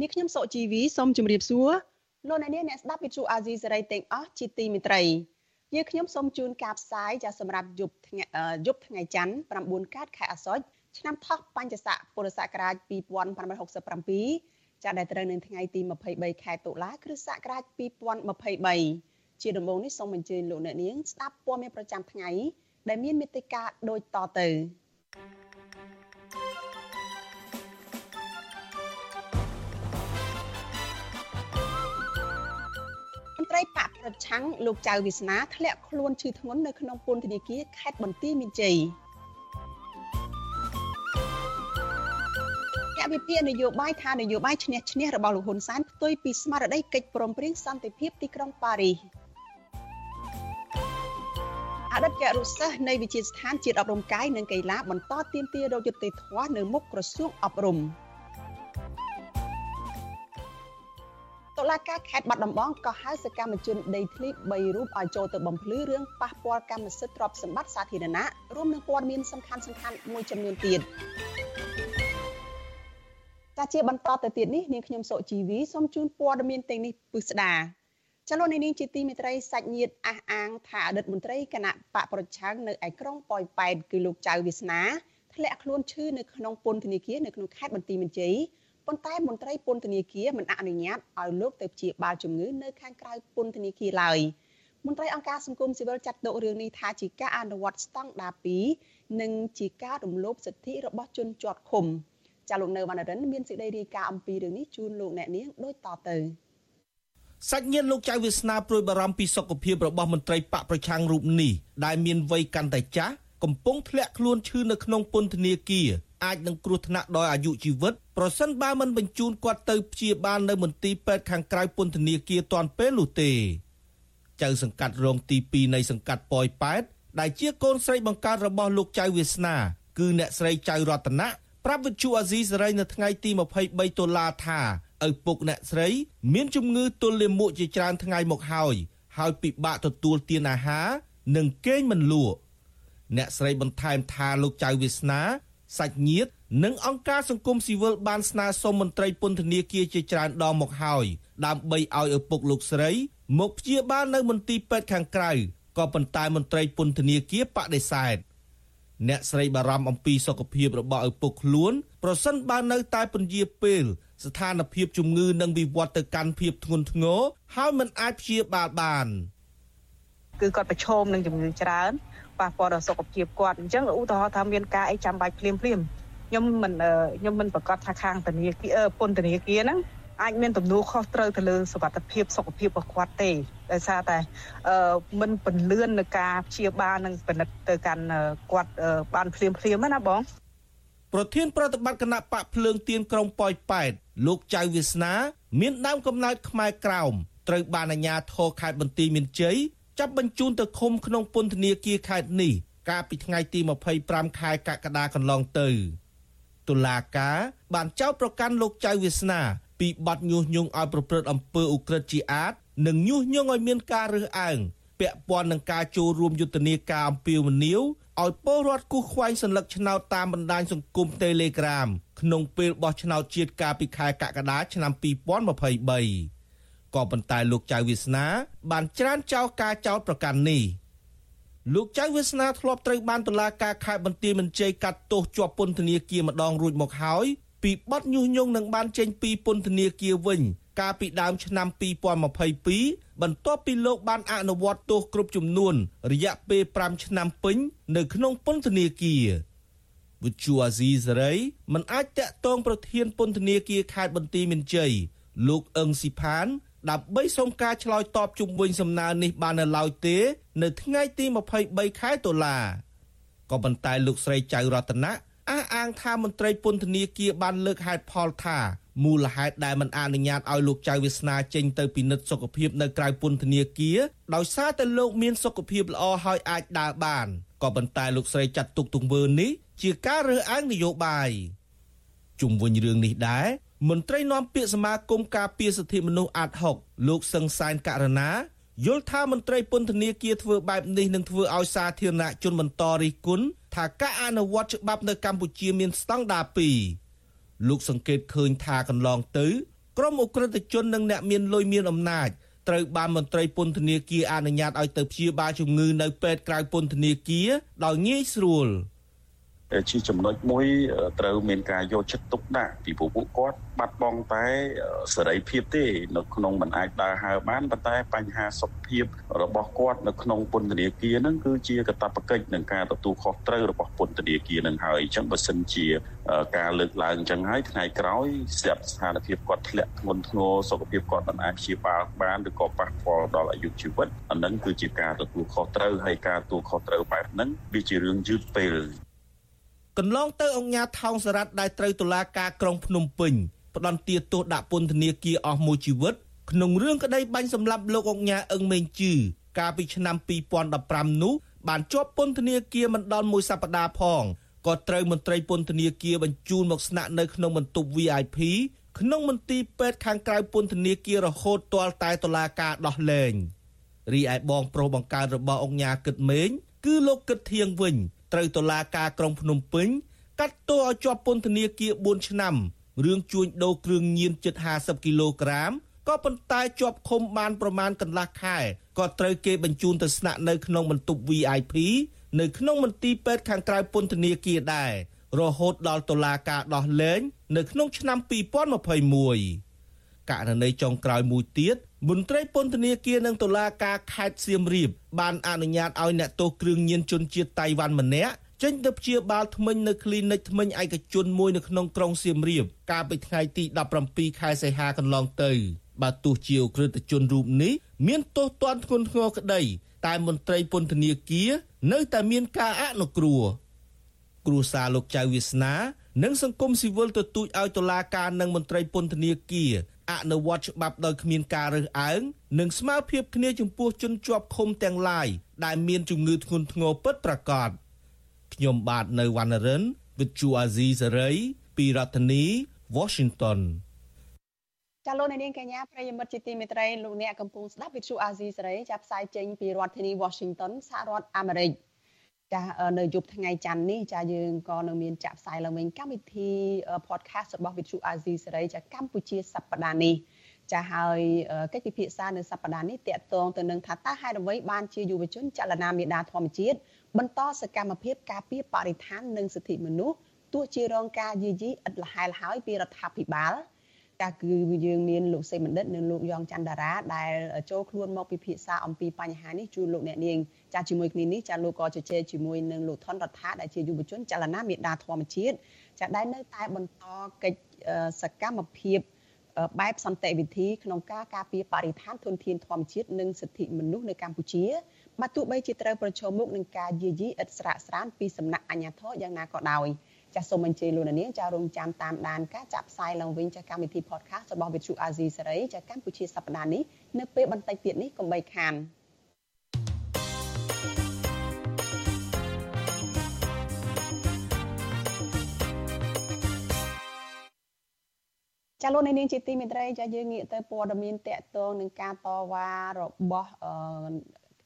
នេះខ្ញុំសុជីវីសូមជម្រាបសួរលោកអ្នកនាងអ្នកស្ដាប់វិទ្យុអាស៊ីសេរីទាំងអស់ជាទីមេត្រីយើងខ្ញុំសូមជូនការផ្សាយចាសម្រាប់យប់ថ្ងៃយប់ថ្ងៃច័ន្ទ9កើតខែអាសត់ឆ្នាំថោះបញ្ញស័កពុរសករាជ2567ចាដែលត្រូវនៅថ្ងៃទី23ខែតុលាគ្រិស្តសករាជ2023ជាដំបូងនេះសូមអញ្ជើញលោកអ្នកនាងស្ដាប់ព័ត៌មានប្រចាំថ្ងៃដែលមានមេត្តាដូចតទៅមន្ត្រីបកប្រឆាំងលោកចៅវាសនាធ្លាក់ខ្លួនឈឺធ្ងន់នៅក្នុងពន្ធនាគារខេត្តបន្ទាយមានជ័យអ្នកវិភាគនយោបាយថានយោបាយឈ្នះឈ្នះរបស់លោកហ៊ុនសែនផ្ទុយពីស្មារតីកិច្ចព្រមព្រៀងសន្តិភាពទីក្រុងប៉ារីសអតីតគរុសិស្សនៃវិទ្យាស្ថានជាតិអប់រំកាយនិងកីឡាបន្តទៀមទារោគយុត្តិធម៌នៅមុខក្រសួងអប់រំ។ តុលាការខេត្តបាត់ដំបងក៏ហៅសកម្មជនដីធ្លី3រូបឲ្យចូលទៅបំភ្លឺរឿងប៉ះពាល់កម្មសិទ្ធិទ្រព្យសម្បត្តិសាធារណៈរួមនឹងព័ត៌មានសំខាន់សំខាន់មួយចំនួនទៀតចាជាបន្តទៅទៀតនេះនាងខ្ញុំសុជីវីសូមជូនព័ត៌មានទាំងនេះពិស្ដាចលនានេះជាទីមេត្រីសាច់ញាតិអះអាងថាអតីតមន្ត្រីគណៈបកប្រឆាំងនៅឯក្រុងប៉ោយប៉ែតគឺលោកចៅវាសនាធ្លាក់ខ្លួនឈឺនៅក្នុងពន្ធនាគារនៅក្នុងខេត្តបន្ទាយមានជ័យ ប៉ុន្តែមន្ត្រីពន្ធនាគារមិនអនុញ្ញាតឲ្យលោកទៅព្យាបាលជំងឺនៅខាងក្រៅពន្ធនាគារឡើយមន្ត្រីអង្គការសង្គមស៊ីវិលចាត់ទុករឿងនេះថាជាការអនុវត្តស្តង់ដារ2និងជាការរំលោភសិទ្ធិរបស់ជនជាប់ឃុំចាលោកនៅវណ្ណរិនមានសេចក្តីរាយការណ៍អំពីរឿងនេះជូនលោកអ្នកនាងដូចតទៅសាច់ញាតិលោកចៅវាសនាព្រួយបារម្ភពីសុខភាពរបស់មន្ត្រីបកប្រឆាំងរូបនេះដែលមានវ័យកាន់តែចាស់កំពុងធ្លាក់ខ្លួនឈឺនៅក្នុងពន្ធនាគារ អាចនឹងគ្រោះថ្នាក់ដល់អាយុជីវិតប្រសិនបើមិនបញ្ជូនគាត់ទៅព្យាបាលនៅមន្ទីរពេទ្យខាងក្រៅពន្ធនាគារទាន់ពេលនោះទេចៅសង្កាត់រងទី2នៃសង្កាត់ប៉ោយប៉ែតដែលជាកូនស្រីបង្កើតរបស់លោកចៅវាសនា គឺអ្នកស្រីចៅរតនៈប្រាប់វិទ្យុអាស៊ីសេរីនៅថ្ងៃទី23តុលាថាឪពុកអ្នកស្រី មានជំងឺទល់លាមកជាច្រើនថ្ងៃមកហើយហើយពិបាកទទួលទានអាហារនិងគេងមិនលក់អ្នកស្រីបន្ថែមថាលោកចៅវាសនា សាច់ញាតិនិងអង្គការសង្គមស៊ីវិលបានស្នើសុំមន្ត្រីពន្ធនាគារជាច្រើនដងមកហើយដើម្បីឲ្យឪពុកលោកស្រី មកព្យាបាលនៅមន្ទីរពេទ្យខាងក្រៅក៏ប៉ុន្តែមន្ត្រីពន្ធនាគារបដិសេធអ្នកស្រីបារម្ភអំពីសុខភាពរបស់ឪពុកខ្លួនប្រសិនបើនៅតែពន្យាពេល ស្ថានភាពជំងឺនឹងវិវត្តទៅកាន់ភាពធ្ងន់ធ្ងរហើយមិនអាចព្យាបាលបាន គឺគាត់ប្រឈមនឹងជំងឺច្រើន ប៉ះពាល់ដល់សុខភាពគាត់អញ្ចឹងឧទាហរណ៍ថាមានការអីចាំបាច់ភ្លាមភ្លាមខ្ញុំមិនខ្ញុំមិនប្រកាសថាខាងធនាគារពន្ធនាគារហ្នឹងអាចមានទំនួលខុសត្រូវទៅលើសុខភាពសុខភាពរបស់គាត់ទេដោយសារតែអឺមិនពន្លឿននឹងការព្យាបាលនិងពិនិត្យទៅកាន់គាត់បានភ្លាមភ្លាមណាបងប្រធានប្រតិបត្តិគណៈបកភ្លើងទៀនក្រុងប៉ោយប៉ែតលោកចៅវាសនា មានដើមកំណើតខ្មែរក្រោមត្រូវបានអាជ្ញាធរខេត្តបន្ទាយមានជ័យ ចាប់បញ្ជូនទៅឃុំក្នុងពន្ធនាគារខេត្តនេះកាលពីថ្ងៃទី25ខែកក្កដាកន្លងទៅតុលាការបានចោទប្រកាន់លោកចៅវាសនា ពីបទញុះញង់ឲ្យប្រព្រឹត្តអំពើឧក្រិដ្ឋជាអាត និងញុះញង់ឲ្យមានការរើសអើងពាក់ព័ន្ធនឹងការចូលរួមយុទ្ធនាការអំពាវនាវឲ្យពលរដ្ឋគូសខ្វែងសញ្ញាឆ្នោតតាមបណ្ដាញសង្គម Telegram ក្នុងពេលបោះឆ្នោតជាតិកាលពីខែកក្កដាឆ្នាំ2023 ក៏ប៉ុន្តែលោកចៅវាសនា បានច្រានចោលការចោទប្រកាន់នេះលោកចៅវាសនាធ្លាប់ត្រូវបានតុលាការខេត្តបន្ទាយមានជ័យកាត់ទោសជាប់ពន្ធនាគារម្ដងរួចមកហើយពីបទញុះញង់នឹងបានចេញពីពន្ធនាគារវិញ កាលពីដើមឆ្នាំ2022បន្ទាប់ពីលោកបានអនុវត្តទោសគ្រប់ចំនួន រយៈពេល5ឆ្នាំពេញ នៅក្នុងពន្ធនាគារវិទ្យុអាស៊ីសេរីមិនអាចតាក់ទងប្រធានពន្ធនាគារខេត្តបន្ទាយមានជ័យលោកអឹងស៊ីផាន ដើម្បីសុំការឆ្លើយតបជុំវិញសំណើនេះបាននៅឡើយទេ នៅថ្ងៃទី23ខែតុលាក៏ប៉ុន្តែលោកស្រីចៅរតនៈអះអាងថាមន្ត្រីពន្ធនាគារបានលើកហេតុផលថាមូលហេតុដែលមិនអនុញ្ញាតឲ្យលោកចៅវាសនាចេញទៅពិនិត្យសុខភាពនៅក្រៅពន្ធនាគារដោយសារតែលោកមានសុខភាពល្អហើយអាចដើរបានក៏ប៉ុន្តែលោកស្រីចាត់ទុកទង្វើនេះជាការរើសអើងនយោបាយជុំវិញរឿងនេះដែរ មន្ត្រីនាំពាក្យសមាគមការពារសិទ្ធិមនុស្សអាត់ហុកលោកសឹងសានករណាយល់ថាមន្ត្រីពន្ធនាគារធ្វើបែបនេះនឹងធ្វើឲ្យសាធារណជនបន្តរិះគន់ថាការអនុវត្តច្បាប់នៅកម្ពុជាមានស្តង់ដារ2លោកសង្កេតឃើញថាកន្លងទៅក្រុមអ ுக ្រិតជននិងអ្នកមានលុយមានអំណាចត្រូវបានមន្ត្រីពន្ធនាគារអនុញ្ញាតឲ្យទៅព្យាបាលជំងឺនៅពេទ្យក្រៅពន្ធនាគារដោយងាយស្រួល។ ជាចំណុចមួយត្រូវមានការយកចិត្តទុកដាក់ពីពួកពួកគាត់បាត់បង់តែសេរីភាពទេនៅក្នុងមិនអាចដើរហើរបានប៉ុន្តែបញ្ហាសុខភាពរបស់គាត់នៅក្នុងពន្ធនាគារហ្នឹងគឺជាកាតព្វកិច្ចនឹងការទទួលខុសត្រូវរបស់ពន្ធនាគារនឹងហើយអញ្ចឹងបើសិនជាការលើកឡើងអញ្ចឹងហើយថ្ងៃក្រោយស្រាប់ស្ថានភាពគាត់ធ្លាក់ធ្ងន់ធ្ងរសុខភាពគាត់មិនអាចព្យាបាលបានឬក៏ប៉ះពាល់ដល់អាយុជីវិតអានឹងគឺជាការទទួលខុសត្រូវហើយការទទួលខុសត្រូវបែបហ្នឹងវាជារឿងយឺតពេល កន្លងទៅអង្គការថោងសារ៉ាត់ដែលត្រូវតុលាការក្រុងភ្នំពេញផ្ដន្ទាទោសដាក់ពន្ធនាគារអស់មួយជីវិតក្នុងរឿងក្តីបាញ់សម្លាប់លោកអង្គការអឹងមេងជឺកាលពីឆ្នាំ2015នោះបានជាប់ពន្ធនាគារមិនដល់មួយសប្តាហ៍ផងក៏ត្រូវមន្ត្រីពន្ធនាគារបញ្ជូនមកស្នាក់នៅក្នុងបន្ទប់ VIP ក្នុងមន្ទីរពេទ្យខាងក្រៅពន្ធនាគាររហូតទាល់តែតុលាការដោះលែងរីឯបងប្រុសបង្កើតរបស់អង្គការគិតមេងគឺលោកគិតធៀងវិញ ត្រូវតុលាការក្រុងភ្នំពេញកាត់ទោសឲ្យជាប់ពន្ធនាគារ4ឆ្នាំរឿងជួញដូរគ្រឿងញៀនជិត50គីឡូក្រាមក៏ប៉ុន្តែជាប់ឃុំបានប្រមាណកន្លះខែក៏ត្រូវគេបញ្ជូនទៅស្នាក់នៅក្នុងបន្ទប់ VIP នៅក្នុងមន្ទីរពេទ្យខាងក្រៅពន្ធនាគារដែររហូតដល់តុលាការដោះលែងនៅក្នុងឆ្នាំ2021ករណីចុងក្រោយមួយទៀត មន្ត្រីពន្ធនាគារនិងតុលាការខេត្តសៀមរាបបានអនុញ្ញាតឲ្យអ្នកទោសគ្រឿងញៀនជនជាតិតៃវ៉ាន់ម្នាក់ចេញទៅព្យាបាលធ្មេញនៅគ្លីនិកធ្មេញឯកជនមួយនៅក្នុងក្រុងសៀមរាបកាលពីថ្ងៃទី17ខែសីហាកន្លងទៅបើទោះជាអក្រិតជនរូបនេះមានទោសទណ្ឌធ្ងន់ធ្ងរក្តីតែមន្ត្រីពន្ធនាគារនៅតែមានការអនុគ្រោះគ្រួសារលោកចៅវាសនា និងសង្គមស៊ីវិលទទូចឲ្យតុលាការនិងមន្ត្រីពន្ធនាគារ អនុវត្តច្បាប់ដោយគ្មានការរើសអើងនិងស្មើភាពគ្នាចំពោះជនជាប់ឃុំទាំងឡាយដែលមានជំងឺធ្ងន់ធ្ងរពិតប្រាកដខ្ញុំបាទនៅវណ្ណរិន With Chu Azizi Saray ពីរដ្ឋធានី Washington ចាលោកនាងកញ្ញាប្រិយមិត្តជាទីមេត្រីលោកអ្នកកំពុងស្ដាប់វិទ្យុអាស៊ីសេរីចាប់ផ្សាយចេញពីរដ្ឋធានី Washington សហរដ្ឋអាមេរិក ចានៅយប់ថ្ងៃច័ន្ទនេះចាយើងក៏នឹងមានចាក់ផ្សាយឡើងវិញកម្មវិធី podcast របស់វិទ្យុអាស៊ីសេរីចាកម្ពុជាសប្តាហ៍នេះចាហើយកិច្ចពិភាក្សានៅសប្តាហ៍នេះតកតងទៅនឹងថាតើហេតុអ្វីបានជាយុវជនចលនាមេដាធម្មជាតិបន្តសកម្មភាពការពារបរិស្ថាននិងសិទ្ធិមនុស្សទោះជារងការយាយីឥតលហែលហើយពីរដ្ឋាភិបាល ចាគឺយើងមានលោកសេមណ្ឌិតនិងលោកយ៉ងច័ន្ទតារាដែលចូលខ្លួនមកពិភាក្សាអំពីបញ្ហានេះជូនលោកអ្នកនាងចាជាមួយគ្នានេះចាលោកក៏ជជែកជាមួយនឹងលោកថនរដ្ឋាដែលជាយុវជនចលនាមេដាធម្មជាតិចាដែលនៅតែបន្តកិច្ចសកម្មភាពបែបសន្តិវិធីក្នុងការការពារបរិស្ថានធនធានធម្មជាតិនិងសិទ្ធិមនុស្សនៅកម្ពុជាបើទោះបីជាត្រូវប្រឈមមុខនឹងការយាយីឥតស្រាកស្រានពីសំណាក់អាជ្ញាធរយ៉ាងណាក៏ដោយ ចាសសូមអញ្ជើញលោកនាងចារងចាំតាមដានការចាក់ផ្សាយឡើងវិញចាកម្មវិធី podcast របស់ Vithu Azizi សេរីចាកម្ពុជាសប្តាហ៍នេះនៅពេលបន្តិចទៀតនេះកុំបីខានចាលោកនាងជាទីមេត្រីចាយើងងាកទៅព័ត៌មានតកតងនឹងការតវ៉ារបស់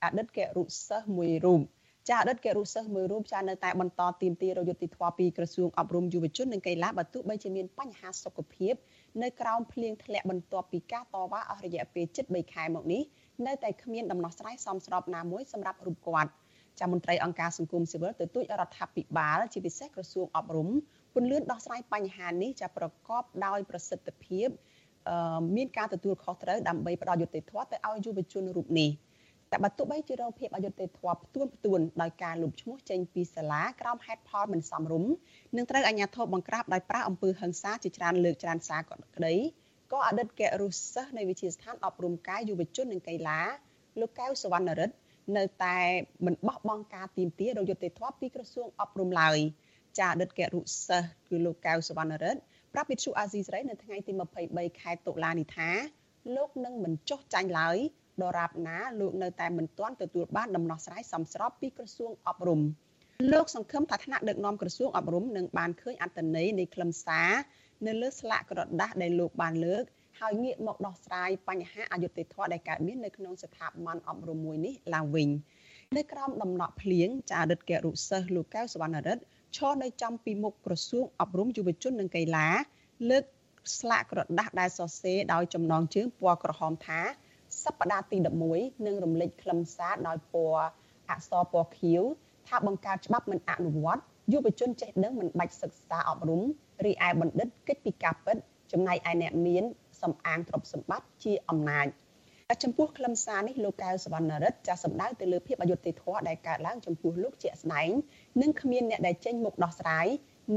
អតីតគរុសិស្សមួយរូប ចាអតីតគរុសិស្សមួយរូបចានៅតែបន្តទីមទីរយុទ្ធធម៌ពីក្រសួងអប់រំយុវជននិងកីឡាបើទោះបីជាមានបញ្ហាសុខភាពនៅក្រោមភ្លៀងធ្លាក់បន្ទាប់ពីការតវ៉ាអស់រយៈពេលជិត3ខែមកនេះនៅតែគ្មានដំណោះស្រាយសមស្របណាមួយសម្រាប់រូបគាត់ចាមន្ត្រីអង្គការសង្គមស៊ីវិលទទូចរដ្ឋាភិបាលជាពិសេសក្រសួងអប់រំពន្លឿនដោះស្រាយបញ្ហានេះចាប្រកបដោយប្រសិទ្ធភាពមានការទទួលខុសត្រូវដើម្បីផ្ដល់យុត្តិធម៌ទៅឲ្យយុវជនរូបនេះ តែបើទោះបីជារងភាពអយុត្តិធម៌ផ្ទួនផ្ទួនដោយការលុបឈ្មោះចេញពីសាលាក្រោមហេតុផលមិនសមរម្យនឹងត្រូវអាជ្ញាធរបង្ក្រាបដោយប្រើអំពើហិង្សាជាច្រើនលើកច្រើនសារក៏ក្តីក៏អតីតគរុសិស្សនៃវិទ្យាស្ថានអប់រំកាយយុវជននិងកីឡាលោកកៅសវណ្ណរិទ្ធនៅតែមិនបោះបង់ការទៀមទារយុត្តិធម៌ពីក្រសួងអប់រំឡើយចាអតីតគរុសិស្សគឺលោកកៅសវណ្ណរិទ្ធប្រាប់វិទ្យុអាស៊ីសេរីនៅថ្ងៃទី23ខែតុលានេះថាលោកនឹងមិនចុះចាញ់ឡើយ ដរាបណាលោកនៅតែមិនទាន់ទទួលបានដំណោះស្រាយសមស្របពីក្រសួងអប់រំលោកសង្ឃឹមថាថ្នាក់ដឹកនាំក្រសួងអប់រំនឹងបានឃើញអត្តន័យនៃខ្លឹមសារនៅលើស្លាកក្រដាស់ដែលលោកបានលើកហើយងាកមកដោះស្រាយបញ្ហាអយុត្តិធម៌ដែលកើតមាននៅក្នុងស្ថាប័នអប់រំមួយនេះឡើងវិញនៅក្រោមដំណក់ភ្លៀងចារិទ្ធករុសិស្សលោកកៅសវណ្ណរិទ្ធឈរនៅចំពីមុខក្រសួងអប់រំយុវជននិងកីឡាលើកស្លាកក្រដាស់ដែលសរសេរដោយចំណងជើងពណ៌ក្រហមថា សប្តាហ៍ទី11នឹងរំលេចខ្លឹមសារដោយពណ៌អក្សរពណ៌ខៀវថាបង្កើតច្បាប់មិនអនុវត្តយុវជនចេះដឹងមិនបាច់សិក្សាអប់រំរីឯបណ្ឌិតកិច្ចពីការពិតចំណែកឯអ្នកមានសំអាងទ្រព្យសម្បត្តិជាអំណាចចំពោះខ្លឹមសារនេះលោកកៅសវណ្ណរិទ្ធចាស់សម្ដៅទៅលើភាពអយុត្តិធម៌ដែលកើតឡើងចំពោះលោកជាក់ស្ដែងនិងគ្មានអ្នកដែលចេញមុខដោះស្រាយ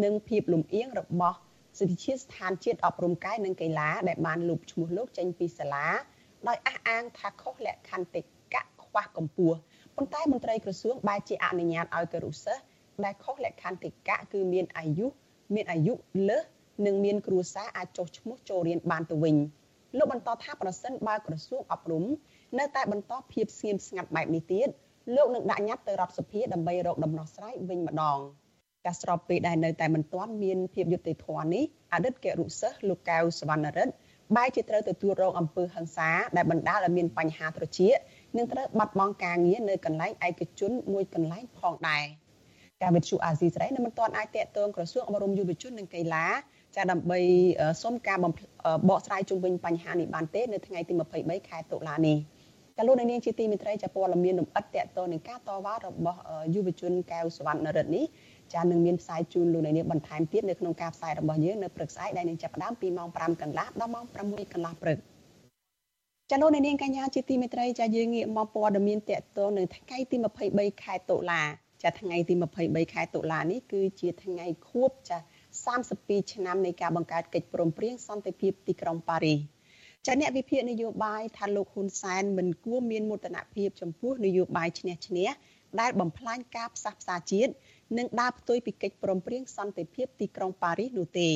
និងភាពលំអៀងរបស់សិទ្ធិជាតិស្ថានជាតិអប់រំកាយនិងកីឡាដែលបានលុបឈ្មោះលោកចេញពីសាលា ដោយអះអាងថាខុសលក្ខន្តិកៈខ្វះកម្ពស់ប៉ុន្តែមន្ត្រីក្រសួងបែរជាអនុញ្ញាតឲ្យគរុសិស្សដែលខុសលក្ខន្តិកៈគឺមានអាយុមានអាយុលើសនិងមានគ្រួសារអាចចុះឈ្មោះចូលរៀនបានទៅវិញលោកបន្តថាប្រសិនបើក្រសួងអប់រំនៅតែបន្តភាពស្ងៀមស្ងាត់បែបនេះទៀតលោកនឹងដាក់ញត្តិទៅរដ្ឋសភាដើម្បីរកដំណោះស្រាយវិញម្ដងកាស្របពេលដែលនៅតែមិនទាន់មានភាពយុត្តិធម៌នេះអតីតគរុសិស្សលោកកៅសវណ្ណរិទ្ធ បែរជាត្រូវទទួលរងអំពើហិង្សាដែលបណ្ដាលឲ្យមានបញ្ហាត្រចៀកនិងត្រូវបាត់បង់ការងារនៅកន្លែងឯកជនមួយកន្លែងផងដែរការវិទ្យុអាស៊ីសេរីនៅមិនទាន់អាចតាក់ទងក្រសួងអប់រំយុវជននិងកីឡាចាដើម្បីសុំការបកស្រាយជុំវិញបញ្ហានេះបានទេនៅថ្ងៃទី23ខែតុលានេះចាលោកនាងជាទីមេត្រីចាព័ត៌មានលម្អិតតាក់ទងនឹងការតវ៉ារបស់យុវជនកែវសវណ្ណរិទ្ធនេះ ចានឹងមានផ្សាយជូនលោកនាងបន្ថែមទៀតនៅក្នុងការផ្សាយរបស់យើងនៅព្រឹកស្អែកដែលនឹងចាប់ផ្ដើមពីម៉ោង5កន្លះដល់ម៉ោង6កន្លះព្រឹកចាលោកនាងកញ្ញាជាទីមេត្រីចាយើងងាកមកព័ត៌មានតាក់ទងនឹងថ្ងៃទី23ខែតុលាចាថ្ងៃទី23ខែតុលានេះគឺជាថ្ងៃខួបចា32ឆ្នាំនៃការបង្កើតកិច្ចព្រមព្រៀងសន្តិភាពទីក្រុងប៉ារីសចាអ្នកវិភាគនយោបាយថាលោកហ៊ុនសែនមិនគួរមានមោទនភាពចំពោះនយោបាយឈ្នះឈ្នះដែលបំផ្លាញការផ្សះផ្សាជាតិ និងដើរផ្ទុយពីកិច្ចព្រមព្រៀងសន្តិភាពទីក្រុងប៉ារីសនោះទេ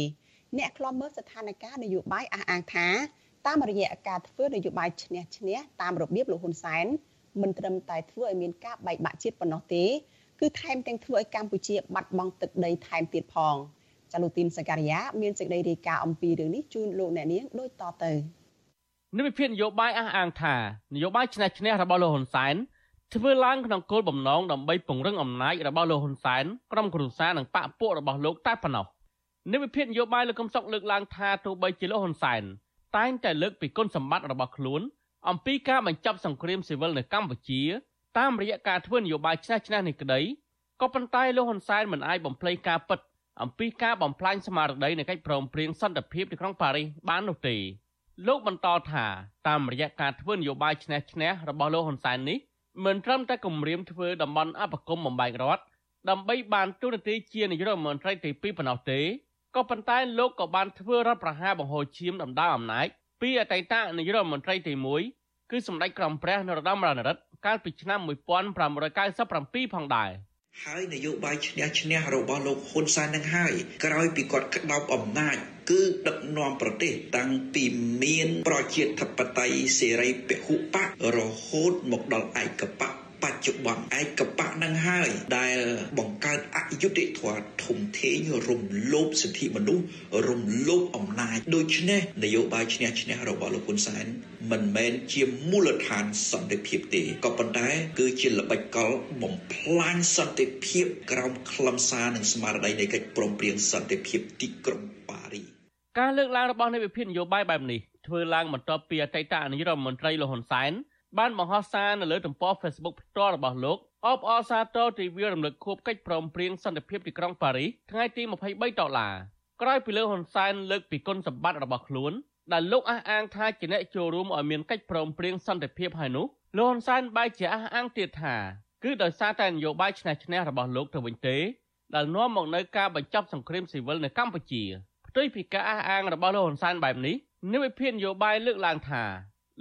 អ្នកខ្លំមើលស្ថានភាពនយោបាយអះអាងថាតាមរយៈការធ្វើនយោបាយឈ្នះឈ្នះតាមរបៀបលោកហ៊ុនសែនមិនត្រឹមតែធ្វើឲ្យមានការបែកបាក់ជាតិប៉ុណ្ណោះទេគឺថែមទាំងធ្វើឲ្យកម្ពុជាបាត់បង់ទឹកដីថែមទៀតផង។ចាលោកទីនសការីយ៉ាមានសេចក្តីរាយការណ៍អំពីរឿងនេះជូនលោកអ្នកនាងដូចតទៅនិវិភាននយោបាយអះអាងថានយោបាយឆ្នះឆ្នះរបស់លោកហ៊ុនសែន ធ្វើឡើងក្នុងគោលបំណងដើម្បីពង្រឹងអំណាចរបស់លោកហ៊ុនសែនក្រុមគ្រួសារនិងបកពួករបស់លោកតែប៉ុណ្ណោះនិវិភាននយោបាយលោកកំសុកលើកឡើងថាទោះបីជាលោកហ៊ុនសែនតែងតែលើកពីគុណសម្បត្តិរបស់ខ្លួនអំពីការបញ្ចប់សង្គ្រាមស៊ីវិលនៅកម្ពុជាតាមរយៈការធ្វើនយោបាយឆ្នះឆ្នះនេះក្តីក៏ប៉ុន្តែលោកហ៊ុនសែនមិនអាចបំភ្លេចការពិតអំពីការបំផ្លាញស្មារតីនៃកិច្ចព្រមព្រៀងសន្តិភាពនៅក្នុងប៉ារីសបាននោះទេលោកបន្តថាតាមរយៈការធ្វើនយោបាយឈ្នះឈ្នះរបស់លោកហ៊ុនសែននេះ មិនត្រឹមតែគម្រាមធ្វើតំបន់អបគមបំបែករដ្ឋដើម្បីបានទូនាទីជានាយករដ្ឋមន្ត្រីទី2ប៉ុណ្ណោះទេក៏ប៉ុន្តែលោកក៏បានធ្វើរដ្ឋប្រហារបង្ហូរឈាមដណ្ដើមអំណាចពីអតីតនាយករដ្ឋមន្ត្រីទី1គឺសម្ដេចក្រមព្រះនរោត្តមរណរដ្ឋកាលពីឆ្នាំ1597ផងដែរ។ ហើយនយោបាយឈ្នះឈ្នះរបស់លោកហ៊ុនសែននឹងហើយក្រោយពីគាត់ក្តោបអំណាចគឺដឹកនាំប្រទេសតាំងពីមានប្រជាធិបតេយ្យសេរីពហុបករហូតមកដល់ឯកបក បច្ចុប្បន្នឯកបៈនឹងហើយដែលបង្កើតអយុត្តិធម៌ធំធេងរំលោភសិទ្ធិមនុស្សរំលោភអំណាចដូច្នេះនយោបាយឈ្នះឈ្នះរបស់លោកហ៊ុនសែនមិនមែនជាមូលដ្ឋានសន្តិភាពទេក៏ប៉ុន្តែគឺជាល្បិចកលបំផ្លាញសន្តិភាពក្រោមខ្លឹមសារនិងស្មារតីនៃកិច្ចព្រមព្រៀងសន្តិភាពទីក្រុងប៉ារីការលើកឡើងរបស់នៃវិភាគនយោបាយបែបនេះធ្វើឡើងបន្ទាប់ពីអតីតនាយករដ្ឋមន្ត្រីលោកហ៊ុនសែន បានបង្ហោះសារនៅលើទំព័រ Facebook ផ្ទាល់របស់លោកអបអរសាទរទិវារំលឹកខួបកិច្ចព្រមព្រៀងសន្តិភាពទីក្រុងប៉ារីសថ្ងៃទី23ដុល្លារក្រោយពីលោកហ៊ុនសែនលើកពីគុណសម្បត្តិរបស់ខ្លួនដែលលោកអះអាងថាជាអ្នកចូលរួមឲ្យមានកិច្ចព្រមព្រៀងសន្តិភាពហើយនោះលោកហ៊ុនសែនបែរជាអះអាងទៀតថាគឺដោយសារតែនយោបាយឆ្នះឆ្នះរបស់លោកទៅវិញទេដែលនាំមកនៅការបញ្ចប់សង្គ្រាមស៊ីវិលនៅកម្ពុជាផ្ទុយពីការអះអាងរបស់លោកហ៊ុនសែនបែបនេះនិវិភាននយោបាយលើកឡើងថា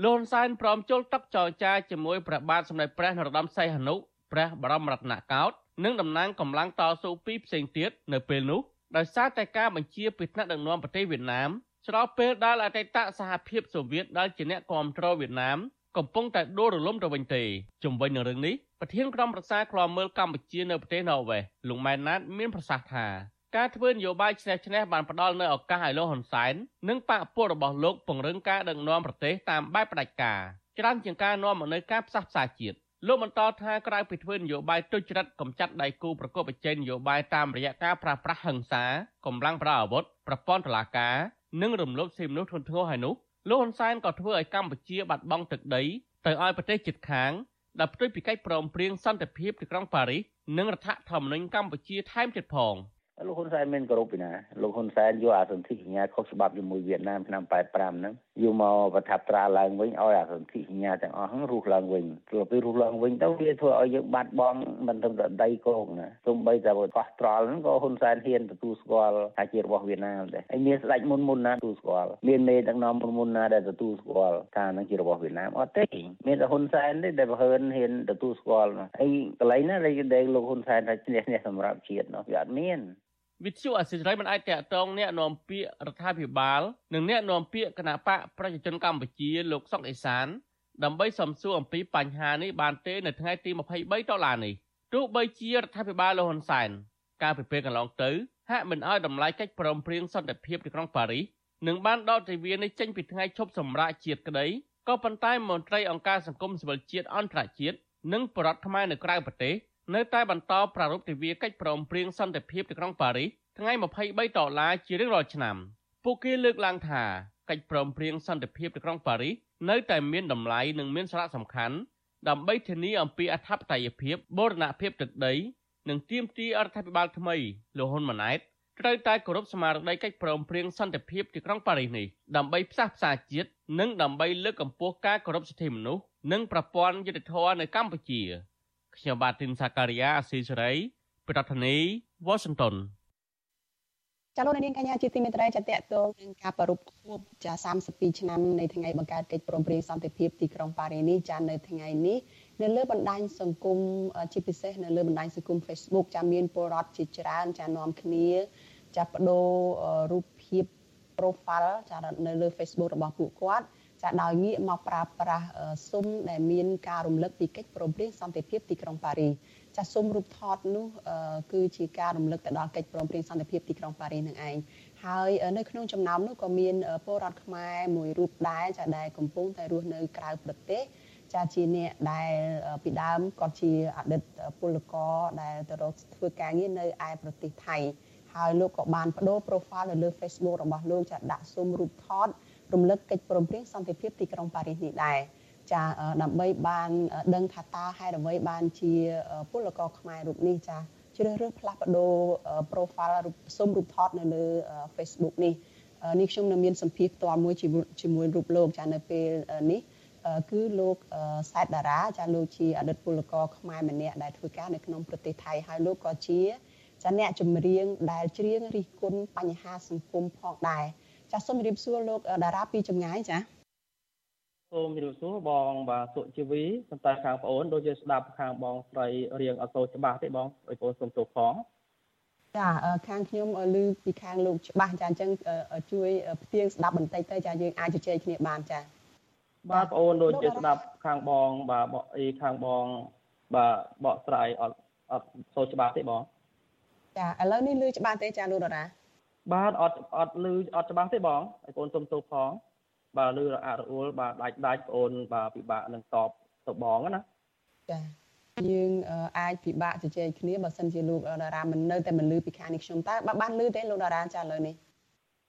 លោកហ៊ុនសែនព្រមចូលតុចរចាជាមួយព្រះបាទសម្ដេចព្រះនរោត្តមសីហនុព្រះបរមរតនកោដ្ឋនិងតំណាងកម្លាំងតស៊ូពីរផ្សេងទៀតនៅពេលនោះដោយសារតែការបញ្ជាពីថ្នាក់ដឹកនាំប្រទេសវៀតណាមស្របពេលដែលអតីតសហភាពសូវៀតដែលជាអ្នកគ្រប់គ្រងវៀតណាមកំពុងតែដួលរលំទៅវិញទេជំវិញនឹងរឿងនេះប្រធានក្រុមប្រឹក្សាឃ្លាំមើលកម្ពុជានៅប្រទេសណ័រវេសលោកម៉ែនណាតមានប្រសាសន៍ថា ការធ្វើនយោបាយឆ្នះឆ្នះបានផ្ដល់នូវឱកាសឲ្យលោកហ៊ុនសែននិងបកពួករបស់លោកពង្រឹងការដឹកនាំប្រទេសតាមបែបផ្ដាច់ការច្រើនជាងការនាំមកនូវការផ្សះផ្សាជាតិលោកបន្តថាក្រៅពីធ្វើនយោបាយទុច្ចរិតកំចាត់ដៃគូប្រកបប្រជែងនយោបាយតាមរយៈការប្រាស្រ័យហិង្សាកម្លាំងប្រដាប់អាវុធប្រព័ន្ធតុលាការនិងរំលោភសិទ្ធិមនុស្សធ្ងន់ធ្ងរហើយនោះលោកហ៊ុនសែនក៏ធ្វើឲ្យកម្ពុជាបាត់បង់ទឹកដីទៅឲ្យប្រទេសជិតខាងដែលផ្ទុយពីកិច្ចព្រមព្រៀងសន្តិភាពទីក្រុងប៉ារីសនិងរដ្ឋធម្មនុញ្ញកម្ពុជាថែមទៀតផង។ លោកហ៊ុនសែនមានគោរពពីណាលោកហ៊ុនសែនយកអាសន្ធិសញ្ញាខុសច្បាប់ជាមួយវៀតណាមឆ្នាំ85ហ្នឹងយកមកប្រថាប់ត្រាឡើងវិញឲ្យអាសន្ធិសញ្ញាទាំងអស់ហ្នឹងរុះឡើងវិញព្រោះពេលរុះឡើងវិញទៅវាធ្វើឲ្យយើងបាត់បង់មិនត្រឹមតែដីគោកណាទោះបីតែកោះត្រល់ហ្នឹងក៏ហ៊ុនសែនហ៊ានទទួលស្គាល់ថាជារបស់វៀតណាមដែរហើយមានស្ដេចមុនមុនណាទទួលស្គាល់មានមេដឹកនាំមុនមុនណាដែលទទួលស្គាល់ថាហ្នឹងជារបស់វៀតណាមអត់ទេមានតែហ៊ុនសែនទេដែលបើហ៊ានហ៊ានទទួលស្គាល់ហើយកន្លែងណាដែលលោកហ៊ុនសែនថាឈ្នះឈ្នះសម្រាប់ជាតិនោះវាអត់មាន វិទ្យុអសិរ័យមិនអាចតាក់ទងអ្នកនាំពាក្យរដ្ឋាភិបាល និងអ្នកនាំពាក្យគណៈបកប្រជាជនកម្ពុជាលោកសុកអេសានដើម្បីសំសួរអំពីបញ្ហានេះបានទេនៅថ្ងៃទី23ដុល្លារនេះទោះបីជារដ្ឋាភិបាលលោកហ៊ុនសែនកាលពីពេលកន្លងទៅហាក់មិនអោយតម្លៃកិច្ចព្រមព្រៀងសន្តិភាពទីក្រុងប៉ារីសនិងបានដកទិវានេះចេញពីថ្ងៃឈប់សម្រាកជាតិក្តីក៏ប៉ុន្តែមន្ត្រីអង្គការសង្គមស៊ីវិលជាតិអន្តរជាតិនិងបរដ្ឋខ្មែរនៅក្រៅប្រទេស នៅតែបន្តប្រារព្ធទិវាកិច្ចព្រមព្រៀងសន្តិភាពទីក្រុងប៉ារីសថ្ងៃ23ដុល្លារជារៀងរាល់ឆ្នាំពួកគេលើកឡើងថាកិច្ចព្រមព្រៀងសន្តិភាពទីក្រុងប៉ារីសនៅតែមានតម្លៃនិងមានសារៈសំខាន់ដើម្បីធានាអំពីអធិបតេយ្យភាពបូរណភាពទឹកដី និងទាមទាររដ្ឋាភិបាលថ្មីលោកហ៊ុនម៉ាណែតត្រូវតែគោរពស្មារតីកិច្ចព្រមព្រៀងសន្តិភាពទីក្រុងប៉ារីសនេះដើម្បីផ្សះផ្សាជាតិនិងដើម្បីលើកកម្ពស់ការគោរពសិទ្ធិមនុស្សនិងប្រព័ន្ធយុត្តិធម៌នៅកម្ពុជា ខ្ញុំបាទទីនសាការីយ៉ាអស៊ីសេរីប្រធានាធិបតី Washington ចាលោកនាងកញ្ញាជាទីមេត្រីចាតកតងនឹងការប្រពខួបចា32ឆ្នាំនៃថ្ងៃបង្កើតកិច្ចព្រមព្រៀងសន្តិភាពទីក្រុងប៉ារីនេះចានៅថ្ងៃនេះនៅលើបណ្ដាញសង្គមជាពិសេសនៅលើបណ្ដាញសង្គម Facebook ចាមានពលរដ្ឋជាច្រើនចានាំគ្នាចាបដូររូបភាព profile ចានៅលើ Facebook របស់ពួកគាត់ ចាដោយងាកមកប្រើប្រាស់ស៊ុំដែលមានការរំលឹកពីកិច្ចព្រមព្រៀងសន្តិភាពទីក្រុងប៉ារីចាស៊ុំរូបថតនោះគឺជាការរំលឹកទៅដល់កិច្ចព្រមព្រៀងសន្តិភាពទីក្រុងប៉ារីនឹងឯងហើយនៅក្នុងចំណោមនោះក៏មានពលរដ្ឋខ្មែរមួយរូបដែរចាដែលកំពុងតែរស់នៅក្រៅប្រទេសចាជាអ្នកដែលពីដើមគាត់ជាអតីតពលករដែលទៅរកធ្វើការងារនៅឯប្រទេសថៃហើយលោកក៏បានបដូរ profile នៅលើ Facebook របស់លោកចាដាក់ស៊ុំរូបថត រំលឹកកិច្ចព្រមព្រៀងសន្តិភាពទីក្រុងប៉ារីសនេះដែរចាដើម្បីបានដឹងថាតើហេតុអ្វីបានជាពលករខ្មែររូបនេះចាជ្រើសរើសផ្លាស់ប្ដូរ profile រូបសុំរូបថតនៅលើ Facebook នេះនេះខ្ញុំនៅមានសម្ភារផ្ទាល់មួយជាមួយរូបលោកចានៅពេលនេះគឺលោកសែតតារាចាលោកជាអតីតពលករខ្មែរម្នាក់ដែលធ្វើការនៅក្នុងប្រទេសថៃហើយលោកក៏ជាចាអ្នកចម្រៀងដែលច្រៀងរិះគន់បញ្ហាសង្គមផងដែរ ចាសូមជម្រាបសួរលោកតារាពីចម្ងាយចាសូមជម្រាបសួរបងបាទសុជីវីប៉ុន្តែខាងប្អូនដូចជាស្ដាប់ខាងបងស្រីរៀងអត់សូវច្បាស់ទេបងឲ្យបងសូមទោសផងចាខាងខ្ញុំឮពីខាងលោកច្បាស់ចាអញ្ចឹងជួយផ្ទៀងស្ដាប់បន្តិចទៅចាយើងអាចជជែកគ្នាបានចាបាទបងអូនដូចជាស្ដាប់ខាងបងបាទបកអីខាងបងបាទបកស្រាយអត់អត់សូវច្បាស់ទេបងចាឥឡូវនេះឮច្បាស់ទេចាលោកតារា បាទអត់អត់ឮអត់ច្បាស់ទេបងឲ្យបងសុំទោសផងបាទឮរអាក់រអួលបាទដាច់ដាច់បងបាទពិបាកនឹងតបទៅបងណាចាយើងអាចពិបាកជជែកគ្នាបើសិនជាលោកតារាមិននៅតែមិនឮពីខាងនេះខ្ញុំតើបានឮទេលោកតារាចាឥឡូវនេះ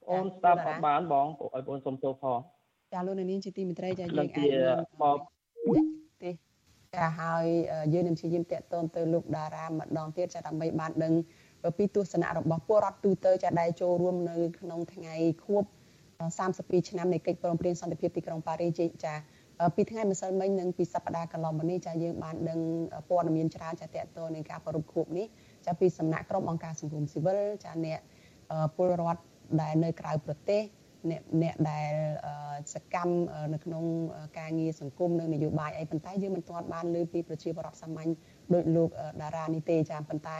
អូនស្ដាប់អត់បានបងឲ្យបងសុំទោសផងចាលោកនាងជាទីមេត្រីចាយើងអាចបបទេចាហើយយើងនឹងព្យាយាមតាក់ទងទៅលោកតារាម្ដងទៀតចាដើម្បីបានដឹង ពីទស្សនៈរបស់ពលរដ្ឋទូទៅចាដែលចូលរួមនៅក្នុងថ្ងៃខួប32ឆ្នាំនៃកិច្ចព្រមព្រៀងសន្តិភាពទីក្រុងប៉ារីសចាពីថ្ងៃម្សិលមិញនិងពីសប្តាហ៍កន្លងមកនេះចាយើងបានដឹងព័ត៌មានច្រើនចាតកតនឹងការប្រពខួបនេះចាពីសំណាក់ក្រុមអង្គការសង្គមស៊ីវិលចាអ្នកពលរដ្ឋដែលនៅក្រៅប្រទេសអ្នកអ្នកដែលសកម្មនៅក្នុងការងារសង្គមនិងនយោបាយអីប៉ុន្តែយើងមិនទាន់បានលើពីប្រជាពលរដ្ឋសាមញ្ញដោយលោកតារានេះទេចាប៉ុន្តែ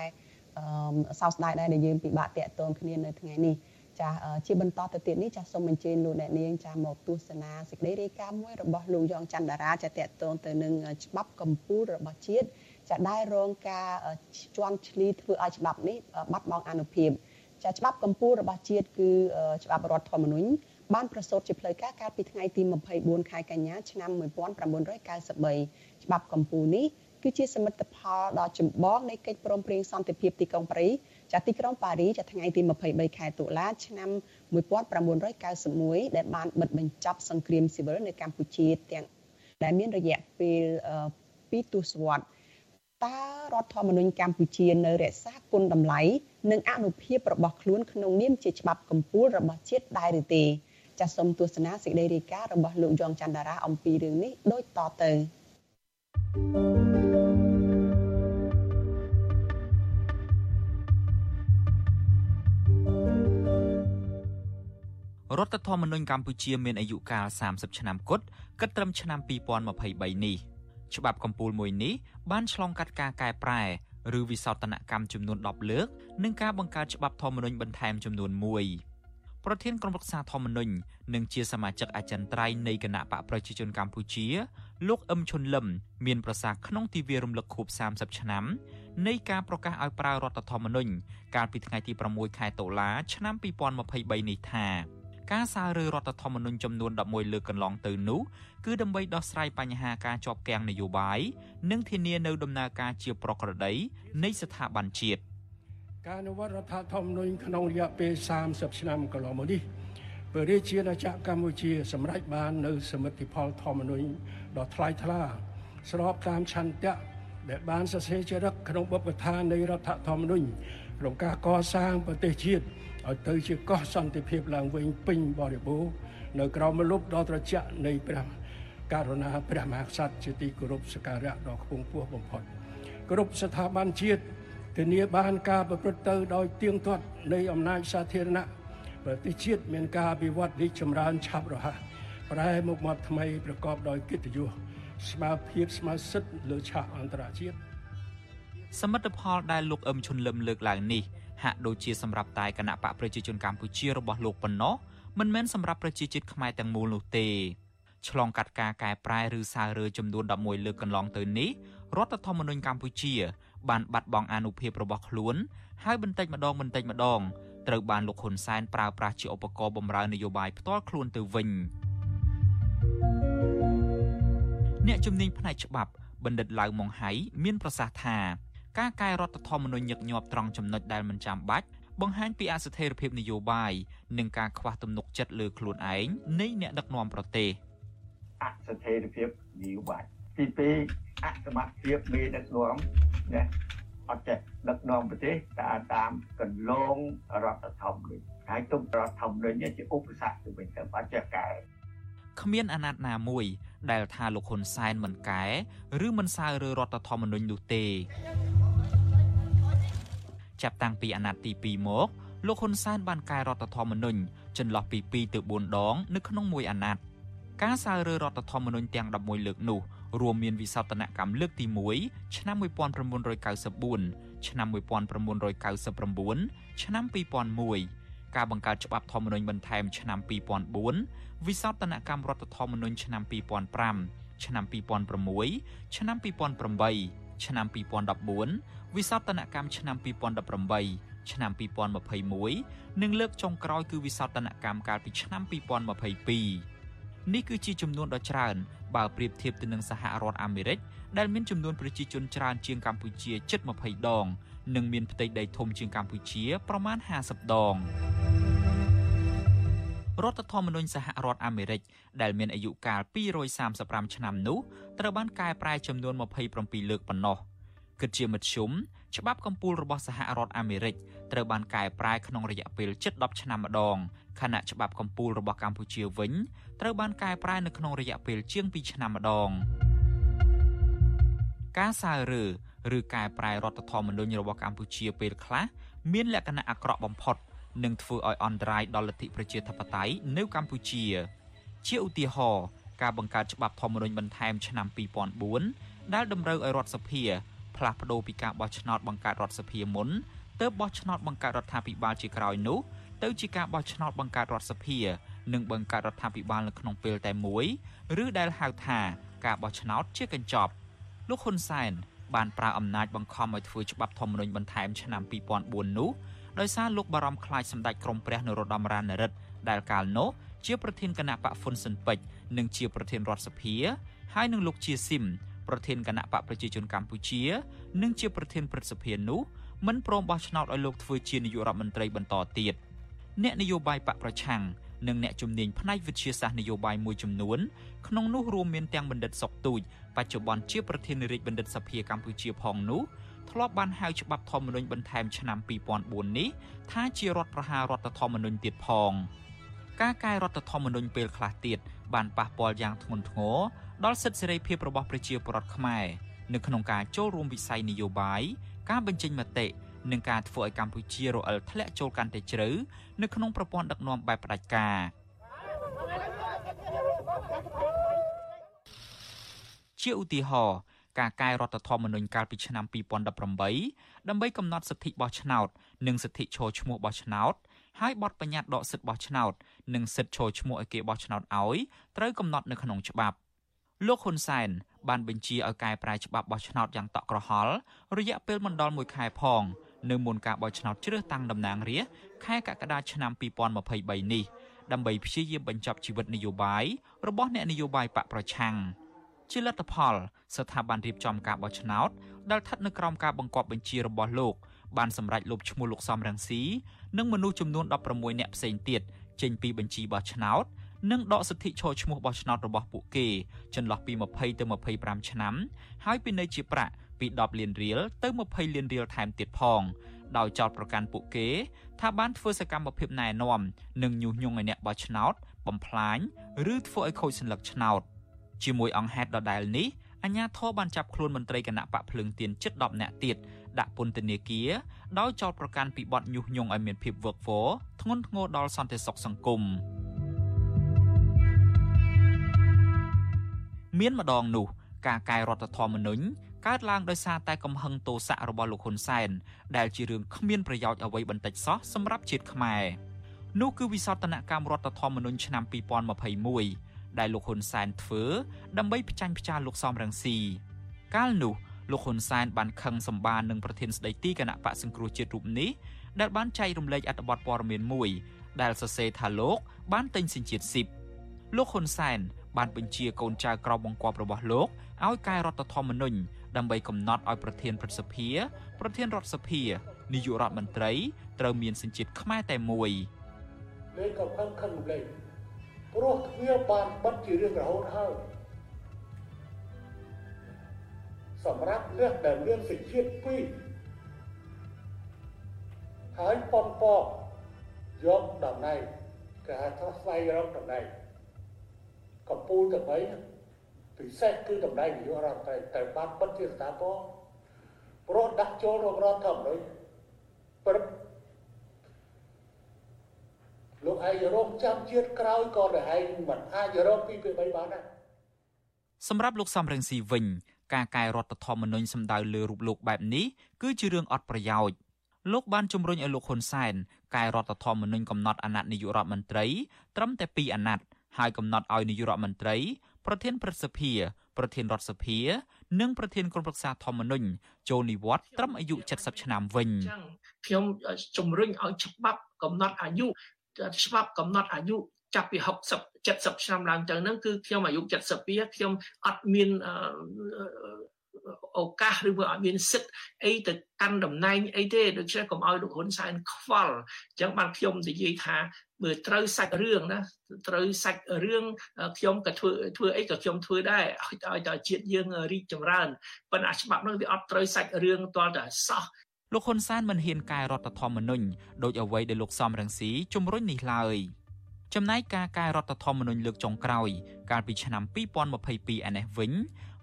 សោកស្ដាយដែរដែលយើងពិបាកតាក់ទងគ្នានៅថ្ងៃនេះចាជាបន្តទៅទៀតនេះចាសូមអញ្ជើញលោកអ្នកនាងចាមកទស្សនាសេចក្តីរាយការណ៍មួយរបស់លោកយ៉ងច័ន្ទតារាចាតាក់ទងទៅនឹងច្បាប់កម្ពុជារបស់ជាតិចាដែលរងការជន់ឈ្លីធ្វើឲ្យច្បាប់នេះបាត់បង់អនុភាពចាច្បាប់កម្ពុជារបស់ជាតិគឺច្បាប់រដ្ឋធម្មនុញ្ញបានប្រសូតជាផ្លូវការកាលពីថ្ងៃទី24ខែកញ្ញាឆ្នាំ1993ច្បាប់កម្ពុជានេះ គឺជាសមិទ្ធផលដ៏ចម្បងនៃកិច្ចព្រមព្រៀងសន្តិភាពទីក្រុងប៉ារីចាទីក្រុងប៉ារីចាថ្ងៃទី23ខែតុលាឆ្នាំ1991ដែលបានបិទបញ្ចប់សង្គ្រាមស៊ីវិលនៅកម្ពុជាទាំងដែលមានរយៈពេល2ទសវត្សរ៍តើរដ្ឋធម្មនុញ្ញកម្ពុជានៅរក្សាគុណតម្លៃនិងអនុភាពរបស់ខ្លួនក្នុងនាមជាច្បាប់កម្ពុជារបស់ជាតិដែរឬទេចាសសូមទស្សនាសេចក្តីរាយការណ៍របស់លោកយ៉ងច័ន្ទតារាអំពីរឿងនេះដូចតទៅ thank you រដ្ឋធម្មនុញ្ញកម្ពុជាមានអាយុកាល30ឆ្នាំគត់គិតត្រឹមឆ្នាំ2023នេះច្បាប់កម្ពុជាមួយនេះបានឆ្លងកាត់ការកែប្រែឬវិសោធនកម្មចំនួន10លើកនិងការបង្កើតច្បាប់ធម្មនុញ្ញបន្ថែមចំនួន1ប្រធានក្រុមប្រឹក្សាធម្មនុញ្ញនិងជាសមាជិកអចិន្ត្រៃយ៍នៃគណៈបកប្រជាជនកម្ពុជា លោកអឹមឈុនលឹមមានប្រសាសន៍ក្នុងទិវារំលឹកខួប30ឆ្នាំនៃការប្រកាសឲ្យប្រើរដ្ឋធម្មនុញ្ញកាលពីថ្ងៃទី6ខែតុលាឆ្នាំ2023នេះថាការសាររើរដ្ឋធម្មនុញ្ញចំនួន11លើកកន្លងទៅនោះគឺដើម្បីដោះស្រាយបញ្ហាការជាប់គាំងនយោបាយនិងធានានៅដំណើរការជាប្រក្រតីនៃស្ថាប័នជាតិការអនុវត្តរដ្ឋធម្មនុញ្ញក្នុងរយៈពេល30ឆ្នាំកន្លងមកនេះព្រះរាជាណាចក្រកម្ពុជាសម្រេចបាននៅសមិទ្ធផលធម្មនុញ្ញ ដ៏ថ្លៃថ្លា ស្របតាមឆន្ទៈដែលបានសរសេរជារឹកក្នុងបុព្វកថានៃរដ្ឋធម្មនុញ្ញក្នុងការកសាងប្រទេសជាតិឲ្យទៅជាកោះសន្តិភាពឡើងវិញពេញបរិបូរណ៍នៅក្រោមមលុបដ៏ត្រជាក់នៃព្រះករុណាព្រះមហាក្សត្រជាទីគោរពសក្ការៈដ៏ខ្ពង់ខ្ពស់បំផុតគ្រប់ស្ថាប័នជាតិធានាបានការប្រព្រឹត្តទៅដោយទៀងទាត់នៃអំណាចសាធារណៈប្រទេសជាតិមានការអភិវឌ្ឍរីកចម្រើនឆាប់រហ័ស ប្រែមុខមាត់ថ្មីប្រកបដោយកិត្តិយសស្មារតីស្មារសិទ្ធិលើឆាកអន្តរជាតិសមិទ្ធផលដែលលោកអឹមឈុនលឹមលើកឡើងនេះហាក់ដូចជាសម្រាប់តែគណៈបកប្រជាជនកម្ពុជារបស់លោកប៉ុណ្ណោះមិនមែនសម្រាប់ប្រជាជាតិខ្មែរទាំងមូលនោះទេឆ្លងកាត់ការកែប្រែឬសើរើចំនួន11លើកកន្លងទៅនេះរដ្ឋធម្មនុញ្ញកម្ពុជា បានបាត់បង់អានុភាពរបស់ខ្លួន ហើយបន្តិចម្ដងបន្តិចម្ដងត្រូវបានលោកហ៊ុនសែនប្រើប្រាស់ជាឧបករណ៍បម្រើនយោបាយផ្ទាល់ខ្លួនទៅវិញ អ្នកជំនាញផ្នែកច្បាប់បណ្ឌិតឡៅម៉ុងហៃមានប្រសាសន៍ថាការកែរដ្ឋធម្មនុញ្ញញឹកញាប់ត្រង់ចំណុចដែលមិនចាំបាច់បង្ហាញពីអស្ថិរភាពនយោបាយនិងការខ្វះទំនុកចិត្តលើខ្លួនឯងនៃអ្នកដឹកនាំប្រទេសអស្ថិរភាពនយោបាយទី2អសមត្ថភាពមេដឹកនាំណាអត់ចេះដឹកនាំប្រទេសតាមតាមកន្លងរដ្ឋធម្មនុញ្ញហើយទុំរដ្ឋធម្មនុញ្ញជាឧបសគ្គទៅវិញទៅអត់ចេះកែ គ្មានអាណត្តិណាមួយដែលថាលោកហ៊ុនសែនមិនកែឬមិនសើរើរដ្ឋធម្មនុញ្ញនោះទេ ចាប់តាំងពីអាណត្តិទី2មកលោកហ៊ុនសែនបានកែរដ្ឋធម្មនុញ្ញចន្លោះពី2ទៅ4ដង នៅក្នុងមួយអាណត្តិការសើរើរដ្ឋធម្មនុញ្ញទាំង11លើកនោះរួមមានវិសោធនកម្មលើកទី1ឆ្នាំ1994ឆ្នាំ1999ឆ្នាំ2001 ការបង្កើតច្បាប់ធម្មនុញ្ញបន្ថែមឆ្នាំ2004វិសោធនកម្មរដ្ឋធម្មនុញ្ញឆ្នាំ2005ឆ្នាំ2006ឆ្នាំ2008ឆ្នាំ2014វិសោធនកម្មឆ្នាំ2018ឆ្នាំ2021និងលើកចុងក្រោយគឺវិសោធនកម្មកាលពីឆ្នាំ2022នេះគឺជាចំនួនដ៏ច្រើនបើប្រៀបធៀបទៅនឹងសហរដ្ឋអាមេរិកដែលមានចំនួនប្រជាជនច្រើនជាងកម្ពុជាជិត20ដង និងមានផ្ទៃដីធំជាងកម្ពុជាប្រមាណ50ដងរដ្ឋធម្មនុញ្ញសហរដ្ឋអាមេរិកដែលមានអាយុកាល235ឆ្នាំនោះត្រូវបានកែប្រែចំនួន27លើកប៉ុណ្ណោះ។គិតជាមធ្យមច្បាប់កម្ពុជារបស់សហរដ្ឋអាមេរិកត្រូវបានកែប្រែក្នុងរយៈពេលជិត10ឆ្នាំម្ដងខណៈច្បាប់កម្ពុជារបស់កម្ពុជាវិញត្រូវបានកែប្រែនៅក្នុងរយៈពេលជាង2ឆ្នាំម្ដងការសើរើ ឬកែប្រែរដ្ឋធម្មនុញ្ញរបស់កម្ពុជាពេលខ្លះមានលក្ខណៈអាក្រក់បំផុតនឹងធ្វើឲ្យអន្តរាយដល់លទ្ធិប្រជាធិបតេយ្យនៅកម្ពុជា ជាឧទាហរណ៍ការបង្កើតច្បាប់ធម្មនុញ្ញបន្ថែមឆ្នាំ2004ដែលតម្រូវឲ្យរដ្ឋសភាផ្លាស់ប្តូរពីការបោះឆ្នោតបង្កើតរដ្ឋសភាមុនទៅបោះឆ្នោតបង្កើតរដ្ឋាភិបាលជាក្រោយនោះទៅជាការបោះឆ្នោតបង្កើតរដ្ឋសភានិងបង្កើតរដ្ឋាភិបាលនៅក្នុងពេលតែមួយ ឬដែលហៅថាការបោះឆ្នោតជាកញ្ចប់លោកហ៊ុនសែន បានប្រើអំណាចបង្ខំឲ្យធ្វើច្បាប់ធម្មនុញ្ញបន្ថែមឆ្នាំ2004នោះដោយសារលោកបារម្ភខ្លាចសម្ដេចក្រមព្រះនរោត្តមរណរដ្ឋដែលកាលនោះជាប្រធានគណៈបកហ្វុនស៊ិនពេជ្រនិងជាប្រធានរដ្ឋសភាហើយនឹងលោកជាស៊ីមប្រធានគណៈបកប្រជាជនកម្ពុជា និងជាប្រធានព្រឹទ្ធសភានោះមិនព្រមបោះឆ្នោតឲ្យលោកធ្វើជានាយករដ្ឋមន្ត្រីបន្តទៀតអ្នកនយោបាយបកប្រឆាំង និងអ្នកជំនាញផ្នែកវិទ្យាសាស្ត្រនយោបាយមួយចំនួនក្នុងនោះរួមមានទាំងបណ្ឌិតសុកទូចបច្ចុប្បន្នជាប្រធានាធិបតីបណ្ឌិតសភាកម្ពុជាផងនោះធ្លាប់បានហៅច្បាប់ធម្មនុញ្ញបន្ថែមឆ្នាំ2004នេះថាជារដ្ឋប្រហាររដ្ឋធម្មនុញ្ញទៀតផងការកែរដ្ឋធម្មនុញ្ញពេលខ្លះទៀតបានប៉ះពាល់យ៉ាងធ្ងន់ធ្ងរដល់សិទ្ធិសេរីភាពរបស់ប្រជាពលរដ្ឋខ្មែរនៅក្នុងការចូលរួមវិស័យនយោបាយការបញ្ចេញមតិ និងការធ្វើឲ្យកម្ពុជារអិលធ្លាក់ចូលកាន់តែជ្រៅនៅក្នុងប្រព័ន្ធដឹកនាំបែបផ្ដាច់ការជាឧទាហរណ៍ការកែរដ្ឋធម្មនុញ្ញកាលពីឆ្នាំ2018ដើម្បីកំណត់សិទ្ធិបោះឆ្នោត និងសិទ្ធិឈរឈ្មោះបោះឆ្នោតហើយបទបញ្ញត្តិដកសិទ្ធិបោះឆ្នោតនិងសិទ្ធិឈរឈ្មោះឲ្យគេបោះឆ្នោតឲ្យត្រូវកំណត់នៅក្នុងច្បាប់លោកហ៊ុនសែនបានបញ្ជាឲ្យកែប្រែច្បាប់បោះឆ្នោតយ៉ាងតក់ក្រហល់រយៈពេលមិនដល់1ខែផង នៅមុនការបោះឆ្នោតជ្រើសតាំងតំណាងរាស្ត្រខែកក្កដាឆ្នាំ2023នេះដើម្បីព្យាយាមបញ្ចប់ជីវិតនយោបាយរបស់អ្នកនយោបាយបកប្រឆាំងជាលទ្ធផល ស្ថាប័នរៀបចំការបោះឆ្នោតដែលស្ថិតនៅក្រោមការបង្គាប់បញ្ជារបស់លោកបានសម្រេចលុបឈ្មោះលោកសំរងស៊ីនិងមនុស្សចំនួន16នាក់ផ្សេងទៀតចេញពីបញ្ជីបោះឆ្នោតនិងដកសិទ្ធិឈរឈ្មោះបោះឆ្នោតរបស់ពួកគេចន្លោះពី20ទៅ25ឆ្នាំហើយពិន័យជាប្រាក់ ពី10លានរៀលទៅ20លានរៀលថែមទៀតផងដោយចោទប្រកាន់ពួកគេ ថាបានធ្វើសកម្មភាពណែនាំនិងញុះញង់ឲ្យអ្នកបោះឆ្នោត បំផ្លាញឬធ្វើឲ្យខូចសញ្ញលឹកឆ្នោតជាមួយអង្គហេតុដដែលនេះអាជ្ញាធរបានចាប់ខ្លួនមន្ត្រីគណៈបកភ្លើងទៀនជិត10នាក់ទៀតដាក់ពន្ធនាគារដោយចោទប្រកាន់ពីបទញុះញង់ឲ្យមានភាពវឹកវរធ្ងន់ធ្ងរដល់សន្តិសុខសង្គមមានម្ដងនោះការកែរដ្ឋធម្មនុញ្ញ កើតឡើងដោយសារតែកំហឹងទោសៈរបស់លោកហ៊ុនសែនដែលជារឿងគ្មានប្រយោជន៍អ្វីបន្តិចសោះសម្រាប់ជាតិខ្មែរនោះគឺវិសោធនកម្មរដ្ឋធម្មនុញ្ញឆ្នាំ2021ដែលលោកហ៊ុនសែនធ្វើដើម្បីផ្ចាញ់ផ្ចាលលោកសំរងស៊ីកាលនោះលោកហ៊ុនសែនបានខឹងសម្បាននឹងប្រធានស្ដីទីគណៈបកសង្គ្រោះជាតិរូបនេះដែលបានចែករំលែកអត្ថបទព័ត៌មានមួយដែលសរសេរថាលោកបានទិញសញ្ជាតិស៊ីបលោកហ៊ុនសែន បានបញ្ជាកូនចៅក្រមបង្គាប់របស់លោកឲ្យកែរដ្ឋធម្មនុញ្ញដើម្បីកំណត់ឲ្យប្រធានព្រឹទ្ធសភា ប្រធានរដ្ឋសភានាយករដ្ឋមន្ត្រីត្រូវមានសញ្ជាតិខ្មែរតែមួយលេខក៏ខឹងខឹងលេខព្រោះទ្វាបានបិទជារឿងរហូតហើយសម្រាប់អ្នកដែលមានសញ្ជាតិពីរហើយប៉ុនប៉យកតំណែងគេហៅថាស្វែងរកតំណែង កំពូលទាំង3ពិសេសគឺតំណែងនាយករដ្ឋមន្ត្រីតែបានបិទជាស្ថាពរព្រោះដាក់ចូលរងរដ្ឋធម្មនុញ្ញព្រឹកលោកឯងរងចាំជាតិក្រោយក៏តែឯងមិនអាចរកពីពី3បានដែរសម្រាប់លោកសំរងស៊ីវិញ ការកែរដ្ឋធម្មនុញ្ញសម្ដៅលើរូបលោកបែបនេះគឺជារឿងអត់ប្រយោជន៍លោកបានជំរុញឲ្យលោកហ៊ុនសែនកែរដ្ឋធម្មនុញ្ញកំណត់អាណត្តិនាយករដ្ឋមន្ត្រីត្រឹមតែ2អាណត្តិ ហើយកំណត់ឲ្យនាយករដ្ឋមន្ត្រីប្រធានព្រឹទ្ធសភា ប្រធានរដ្ឋសភា និងប្រធានក្រុមប្រឹក្សាធម្មនុញ្ញចូលនិវត្តន៍ត្រឹមអាយុ70ឆ្នាំវិញខ្ញុំជំរុញឲ្យច្បាប់កំណត់អាយុច្បាប់កំណត់អាយុចាប់ពី60 70ឆ្នាំឡើងទៅហ្នឹងគឺខ្ញុំអាយុ72ខ្ញុំអត់មាន ឱកាសឬក៏អត់មានសិទ្ធអីទៅកាន់តំណែងអីទេដូច្នេះកុំឲ្យលោកហ៊ុនសែនខ្វល់អញ្ចឹងបានខ្ញុំនិយាយថាបើត្រូវសាច់រឿងណាត្រូវសាច់រឿងខ្ញុំក៏ធ្វើធ្វើអីក៏ខ្ញុំធ្វើដែរឲ្យឲ្យតែជាតិយើងរីកចម្រើនប៉ុន្តែច្បាប់នោះវាអត់ត្រូវសាច់រឿងតលតែសោះលោកហ៊ុនសែនមិនហ៊ានកែរដ្ឋធម្មនុញ្ញដោយអ្វីដែលលោកសំរងស៊ីជំរុញនេះឡើយចំណែកការកែរដ្ឋធម្មនុញ្ញលើកចុងក្រោយ កាលពីឆ្នាំ2022ឯនេះវិញ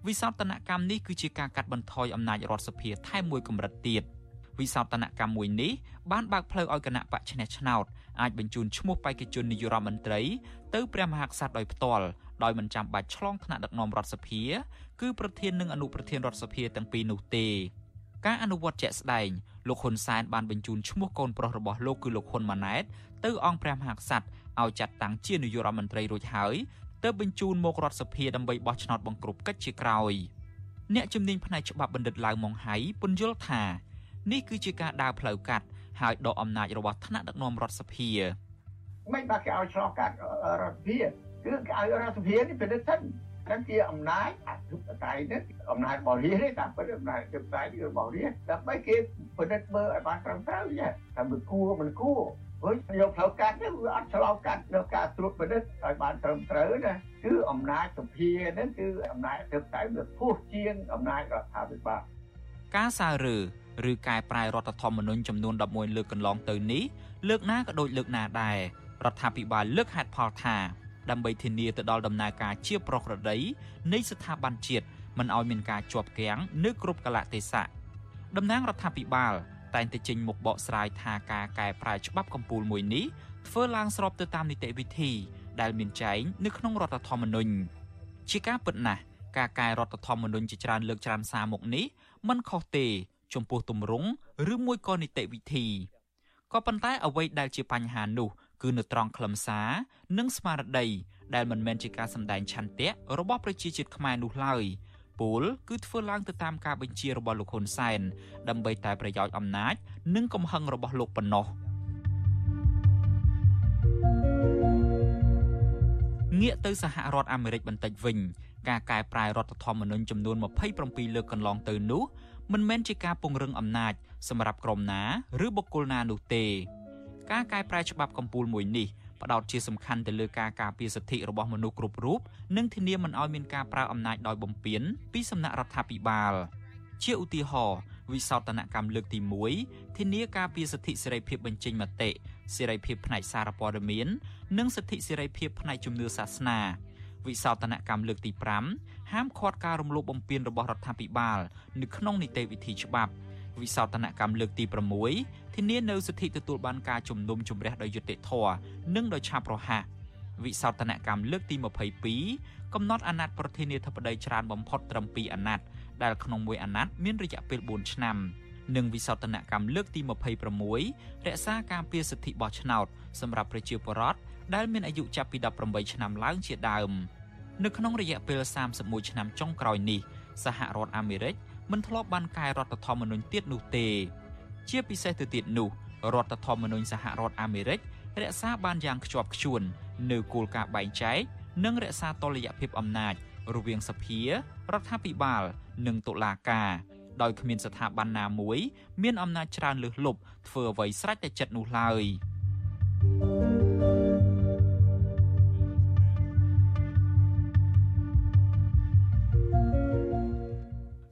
វិសោធនកម្មនេះគឺជាការកាត់បន្ថយអំណាចរដ្ឋសភាថែមមួយកម្រិតទៀតវិសោធនកម្មមួយនេះបានបើកផ្លូវឲ្យគណៈបកឈ្នះឆ្នោតអាចបញ្ជូនឈ្មោះបេក្ខជននាយករដ្ឋមន្ត្រីទៅព្រះមហាក្សត្រដោយផ្ទាល់ដោយមិនចាំបាច់ឆ្លងថ្នាក់ដឹកនាំរដ្ឋសភា គឺប្រធាននិងអនុប្រធានរដ្ឋសភាទាំងពីរនោះទេការអនុវត្តជាក់ស្ដែងលោកហ៊ុនសែនបានបញ្ជូនឈ្មោះកូនប្រុសរបស់លោកគឺលោកហ៊ុនម៉ាណែតទៅអង្គព្រះមហាក្សត្រឲ្យចាត់តាំងជានាយករដ្ឋមន្ត្រីរួចហើយ ទើបបញ្ជូនមករដ្ឋសភាដើម្បីបោះឆ្នោតបង្ក្រប់កិច្ចជាក្រោយអ្នកជំនាញផ្នែកច្បាប់បណ្ឌិតឡាវម៉ុងហៃពន្យល់ថានេះគឺជាការដើរផ្លូវកាត់ហើយដកអំណាចរបស់ថ្នាក់ដឹកនាំរដ្ឋសភាមិនបាក់គេឲ្យឆ្លងកាត់រដ្ឋសភាគឺគេឲ្យរដ្ឋសភានេះពិនិត្យសិនហ្នឹងជាអំណាចអធិបតេយ្យនេះអំណាចបរិយាទេតាមពិតអំណាចអធិបតេយ្យរបស់រាជដើម្បីគេពិនិត្យមើលឲ្យបានត្រឹមត្រូវចាថាមិនគួរមិនគួរ វិញយកផ្លូវកាត់នេះវាអត់ឆ្លងកាត់នៅការត្រួតពិនិត្យឲ្យបានត្រឹមត្រូវណាគឺអំណាចសភាហ្នឹងគឺអំណាចអធិបតេយ្យវាពោះជាងអំណាចរដ្ឋាភិបាលការសើរើឬកែប្រែរដ្ឋធម្មនុញ្ញចំនួន11លើកកន្លងទៅនេះលើកណាក៏ដូចលើកណាដែររដ្ឋាភិបាលលើកហេតុផលថាដើម្បីធានាទៅដល់ដំណើរការជាប្រក្រតីនៃស្ថាប័នជាតិមិនឲ្យមានការជាប់គាំងនៅគ្រប់កលៈទេសៈតំណាងរដ្ឋាភិបាល តែងតែចេញមុខបកស្រាយថាការកែប្រែច្បាប់កម្ពុជាមួយនេះធ្វើឡើងស្របទៅតាមនីតិវិធីដែលមានចែងនៅក្នុងរដ្ឋធម្មនុញ្ញជាការពិតណាស់ការកែរដ្ឋធម្មនុញ្ញជាច្រើនលើកច្រើនសារមកនេះមិនខុសទេ ចំពោះទម្រង់ឬមួយក៏នីតិវិធីក៏ប៉ុន្តែអ្វីដែលជាបញ្ហានោះ គឺនៅត្រង់ខ្លឹមសារនិងស្មារតីដែលមិនមែនជាការសម្ដែងឆន្ទៈរបស់ប្រជាជាតិខ្មែរនោះឡើយ ពល គឺធ្វើឡើងទៅតាមការបញ្ជារបស់លោកហ៊ុនសែនដើម្បីតែប្រយោជន៍អំណាច និងកំហឹងរបស់លោកប៉ុណ្ណោះងាកទៅសហរដ្ឋអាមេរិកបន្តិចវិញ ការកែប្រែរដ្ឋធម្មនុញ្ញចំនួន27លើកកន្លងទៅនោះមិនមែនជាការពង្រឹងអំណាច សម្រាប់ក្រុមណា ឬបុគ្គលណានោះទេ ការកែប្រែច្បាប់កម្ពុជាមួយនេះ ផ្ដោតជាសំខាន់ទៅលើការការពារសិទ្ធិរបស់មនុស្សគ្រប់រូបនិងធានាមិនឲ្យមានការប្រើអំណាចដោយបំពានពីសំណាក់រដ្ឋាភិបាល ជាឧទាហរណ៍វិសោធនកម្មលើកទី1ធានាការពារសិទ្ធិសេរីភាពបញ្ចេញមតិសេរីភាពផ្នែកសារព័ត៌មាន និងសិទ្ធិសេរីភាពផ្នែកជំនឿសាសនាវិសោធនកម្មលើកទី5ហាមឃាត់ការរំលោភបំពានរបស់រដ្ឋាភិបាល នៅក្នុងនីតិវិធីច្បាប់វិសោធនកម្មលើកទី6 ធានានៅសិទ្ធិទទួលបានការជំនុំជម្រះដោយយុត្តិធម៌និងដោយឆាប់រហ័សវិសោធនកម្មលើកទី22កំណត់អាណត្តិប្រធានាធិបតីច្រើនបំផុតត្រឹម2អាណត្តិដែលក្នុងមួយអាណត្តិមានរយៈពេល4ឆ្នាំនិងវិសោធនកម្មលើកទី26រក្សាការពារសិទ្ធិបោះឆ្នោតសម្រាប់ប្រជាពលរដ្ឋដែលមានអាយុចាប់ពី18ឆ្នាំឡើងជាដើមនៅក្នុងរយៈពេល31ឆ្នាំចុងក្រោយនេះសហរដ្ឋអាមេរិកមិនធ្លាប់បានកែរដ្ឋធម្មនុញ្ញទៀតនោះទេ ជាពិសេសទៅទៀតនោះរដ្ឋធម្មនុញ្ញសហរដ្ឋអាមេរិករក្សាបានយ៉ាងខ្ជាប់ខ្ជួននៅគោលការណ៍បែងចែកនិងរក្សាតុល្យភាពអំណាចរវាងសភារដ្ឋាភិបាល និងតុលាការដោយគ្មានស្ថាប័នណាមួយមានអំណាចច្រើនលើសលប់ធ្វើអ្វីស្រេចតែចិត្តនោះឡើយ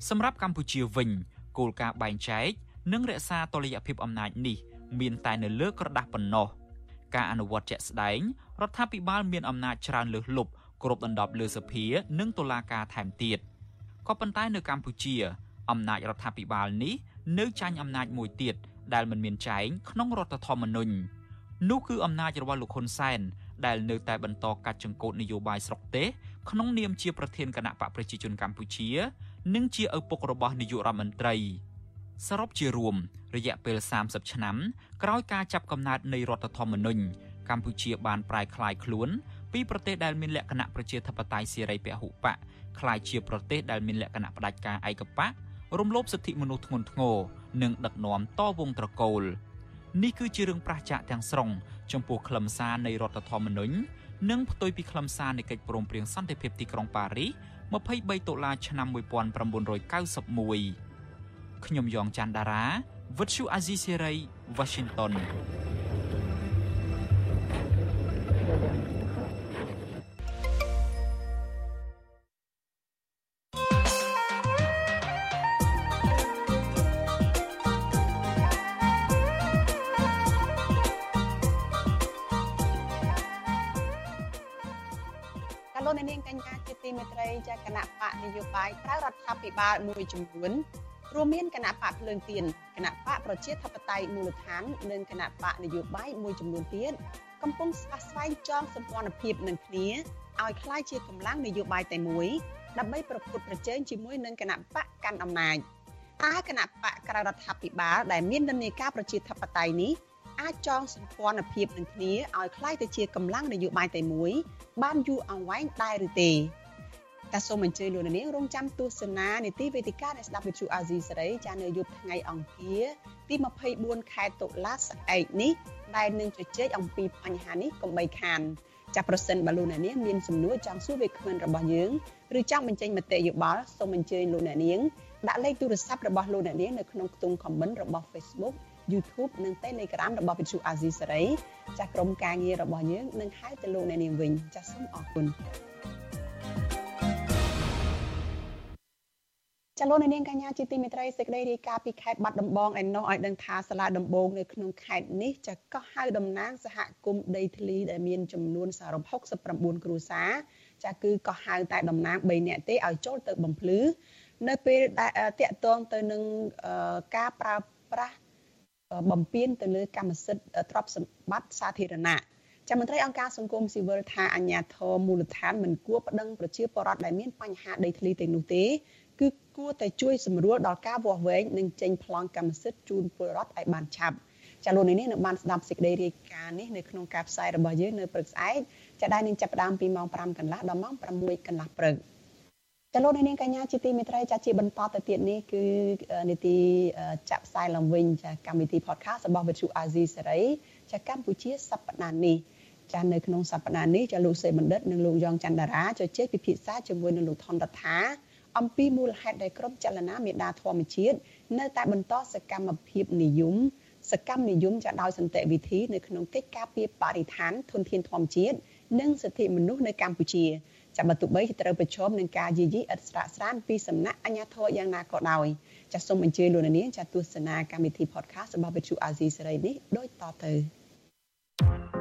សម្រាប់កម្ពុជាវិញគោលការណ៍បែងចែក និងរក្សាតុល្យភាពអំណាចនេះ មានតែនៅលើក្រដាស់ប៉ុណ្ណោះការអនុវត្តជាក់ស្ដែងរដ្ឋាភិបាលមានអំណាចច្រើនលើសលប់គ្រប់ដណ្ដប់លើសភា និងតុលាការថែមទៀតក៏ប៉ុន្តែនៅកម្ពុជា អំណាចរដ្ឋាភិបាលនេះនៅចាញ់អំណាចមួយទៀតដែលមិនមានចែងក្នុងរដ្ឋធម្មនុញ្ញនោះគឺអំណាចរបស់លោកហ៊ុនសែនដែលនៅតែបន្តកាត់ចង្កូតនយោបាយស្រុកទេសក្នុងនាមជាប្រធានគណៈបកប្រជាជនកម្ពុជា និងជាឪពុករបស់នាយករដ្ឋមន្ត្រី សរុបជារួមរយៈពេល30ឆ្នាំក្រោយការចាប់កំណើតនៃរដ្ឋធម្មនុញ្ញកម្ពុជាបានប្រែក្លាយខ្លួនពីប្រទេសដែលមានលក្ខណៈប្រជាធិបតេយ្យសេរីពហុបកក្លាយជាប្រទេសដែលមានលក្ខណៈផ្ដាច់ការឯកបករំលោភសិទ្ធិមនុស្សធ្ងន់ធ្ងរនិងដឹកនាំតវងត្រកូលនេះគឺជារឿងប្រះចាកទាំងស្រុងចំពោះខ្លឹមសារនៃរដ្ឋធម្មនុញ្ញនិងផ្ទុយពីខ្លឹមសារនៃកិច្ចព្រមព្រៀងសន្តិភាពទីក្រុងប៉ារីស23តុលាឆ្នាំ1991 ខ្ញុំយ៉ងច័ន្ទដារាវិទ្យុអាស៊ីសេរី Washington លោកនាងកញ្ញាជាទីមេត្រីចាគណៈបកនយោបាយក្រៅរដ្ឋាភិបាលមួយចំនួន រួមមានគណៈបកភ្លើងទៀនគណៈបកប្រជាធិបតេយ្យមូលដ្ឋាននិងគណៈបកនយោបាយមួយចំនួនទៀតកំពុងស្វះស្វែងចងសម្ព័ន្ធភាពនឹងគ្នាឲ្យคล้ายជាកម្លាំងនយោបាយតែមួយដើម្បីប្រកួតប្រជែងជាមួយនឹងគណៈបកកាន់អំណាចតើគណៈបកក្រៅរដ្ឋាភិបាលដែលមាននិន្នាការប្រជាធិបតេយ្យនេះអាចចងសម្ព័ន្ធភាពនឹងគ្នាឲ្យคล้ายទៅជាកម្លាំងនយោបាយតែមួយបានយូរអង្វែងដែរឬទេ តែសូមអញ្ជើញលោកនាងរងចាំទស្សនានីតិវេទិកានៃស្ដាប់វិទ្យុអាស៊ីសេរីចានៅយប់ថ្ងៃអង្គារទី24ខែតុលាស្អែកនេះដែលនឹងជជែកអំពីបញ្ហានេះកុំបីខានចាប្រសិនបើលោកអ្នកនាងមានសំណួរចង់សួរវាគ្មិនរបស់យើងឬចង់បញ្ចេញមតិយោបល់សូមអញ្ជើញលោកអ្នកនាងដាក់លេខទូរស័ព្ទរបស់លោកអ្នកនាងនៅក្នុងខ្ទង់ comment របស់ Facebook YouTube និង Telegram របស់វិទ្យុអាស៊ីសេរីចាស់ក្រុមការងាររបស់យើងនឹងហៅទៅលោកអ្នកនាងវិញចាស់សូមអរគុណ ចលនានាងកញ្ញាជាទីមេត្រីសេចក្តីរាយការណ៍ពីខេត្តបាត់ដំបងឯណោះឲ្យដឹងថាសាលាដំបងនៅក្នុងខេត្តនេះចាក៏ហៅតំណាងសហគមន៍ដីធ្លីដែលមានចំនួនសរុប69គ្រួសារចាគឺក៏ហៅតែតំណាង3នាក់ទេឲ្យចូលទៅបំភ្លឺនៅពេលដែលតាក់ទងទៅនឹងការប្រើប្រាស់បំពេញទៅលើកម្មសិទ្ធិទ្រព្យសម្បត្តិសាធារណៈចាំមន្ត្រីអង្គការសង្គមស៊ីវិលថាអាជ្ញាធរមូលដ្ឋានមិនគួរប្តឹងប្រជាពលរដ្ឋដែលមានបញ្ហាដីធ្លីទាំងនោះទេ គឺគួរតែជួយសម្រួលដល់ការវាស់វែងនិងចេញប្លង់កម្មសិទ្ធិជូនពលរដ្ឋឲ្យបានឆាប់ចាលោកនេះនឹងបានស្ដាប់សេចក្តីរាយការណ៍នេះនៅក្នុងការផ្សាយរបស់យើងនៅព្រឹកស្អែកចាដែលនឹងចាប់ផ្ដើមពីម៉ោង5កន្លះដល់ម៉ោង6កន្លះព្រឹកចលនានាងកញ្ញាជាទីមេត្រីចាជាបន្តទៅទៀតនេះគឺនីតិចាក់ផ្សាយឡើងវិញចាកម្មវិធី podcast របស់វិទ្យុ AZ សេរីចាកម្ពុជាសប្តាហ៍នេះចានៅក្នុងសប្តាហ៍នេះចាលោកសេបណ្ឌិតនិងលោកយ៉ងច័ន្ទតារាជជែកពិភាក្សាជាមួយនឹងលោកថនរដ្ឋា អំពីមូលហេតុដែលក្រុមចលនាមេដាធម្មជាតិនៅតែបន្តសកម្មភាពនិយមសកម្មនិយមចាដោយសន្តិវិធីនៅក្នុងកិច្ចការពារបរិស្ថានធនធានធម្មជាតិនិងសិទ្ធិមនុស្សនៅកម្ពុជាចាំបើទោះបីត្រូវប្រឈមនឹងការយាយីឥតស្រាកស្រានពីសំណាក់អាជ្ញាធរយ៉ាងណាក៏ដោយចាសសូមអញ្ជើញលោកនាងចាទស្សនាកម្មវិធី podcast របស់វិទ្យុអាស៊ីសេរីនេះដូចតទៅ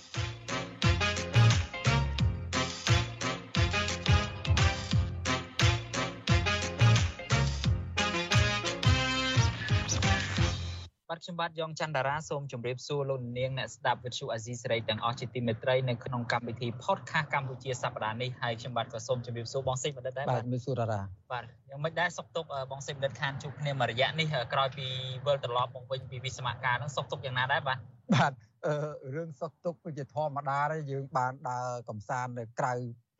ខ្ញុំបាទយ៉ងច័ន្ទតារាសូមជម្រាបសួរលោកនាងអ្នកស្ដាប់វិទ្យុអាស៊ីសេរីទាំងអស់ជាទីមេត្រីនៅក្នុងកម្មវិធី podcast កម្ពុជាសប្តាហ៍នេះហើយខ្ញុំបាទក៏សូមជម្រាបសួរបងសេចបណ្ឌិតដែរបាទមានសួរតារាបាទយ៉ាងមិនដែរសុខទុក្ខបងសេចបណ្ឌិតខានជួបគ្នាមួយរយៈនេះក្រោយពីវិលត្រឡប់មកវិញពីវិស្មការហ្នឹងសុខទុក្ខយ៉ាងណាដែរបាទបាទអឺរឿងសុខទុក្ខវាជាធម្មតាទេយើងបានដើរកំសាន្តនៅក្រៅ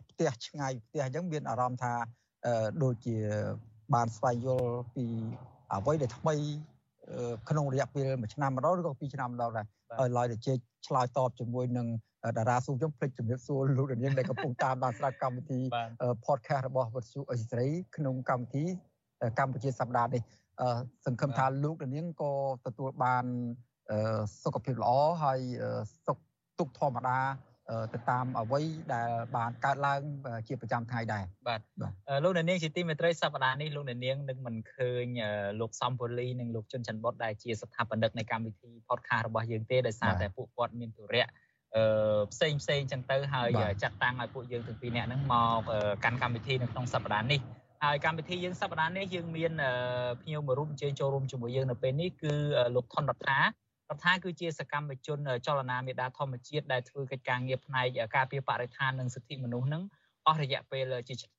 ផ្ទះឆ្ងាយផ្ទះអញ្ចឹងមានអារម្មណ៍ថាអឺដូចជាបានស្វែងយល់ពីអ្វីដែលថ្មី ក្នុងរយៈពេល1ឆ្នាំម្ដងឬក៏2ឆ្នាំម្ដងដែរឲ្យឡើយតែជែកឆ្លើយតបជាមួយនឹងតារាស៊ូខ្ញុំភ្លេចជំរាបសួរលោកនាងដែលកំពុងតាមដានស្ដាប់កម្មវិធី podcast របស់វិទ្យុអេស៊ីរីក្នុងកម្មវិធីកម្ពុជាសប្តាហ៍នេះសង្ឃឹមថាលោកនាងក៏ទទួលបានសុខភាពល្អហើយសុខទុក្ខធម្មតា ទៅតាមអ្វីដែលបានកើតឡើងជាប្រចាំថ្ងៃដែរបាទលោកអ្នកនាងជាទីមេត្រីសប្តាហ៍នេះលោកអ្នកនាងនឹងមិនឃើញលោកសំពូលីនិងលោកជុនច័ន្ទបុតដែលជាស្ថាបនិកនៃកម្មវិធី podcast របស់យើងទេដោយសារតែពួកគាត់មានទុរៈអឺផ្សេងផ្សេងចឹងទៅហើយចាត់តាំងឲ្យពួកយើងទាំងពីរនាក់ហ្នឹងមកកាន់កម្មវិធីនៅក្នុងសប្តាហ៍នេះហើយកម្មវិធីយើងសប្តាហ៍នេះយើងមានភ្ញៀវមួយរូបអញ្ជើញចូលរួមជាមួយយើងនៅពេលនេះគឺលោកថនរដ្ឋា រដ្ឋាគឺជាសកម្មជនចលនាមេដាធម្មជាតិដែលធ្វើកិច្ចការងារផ្នែកការពារបរិស្ថាននិងសិទ្ធិមនុស្សនឹងអស់រយៈពេល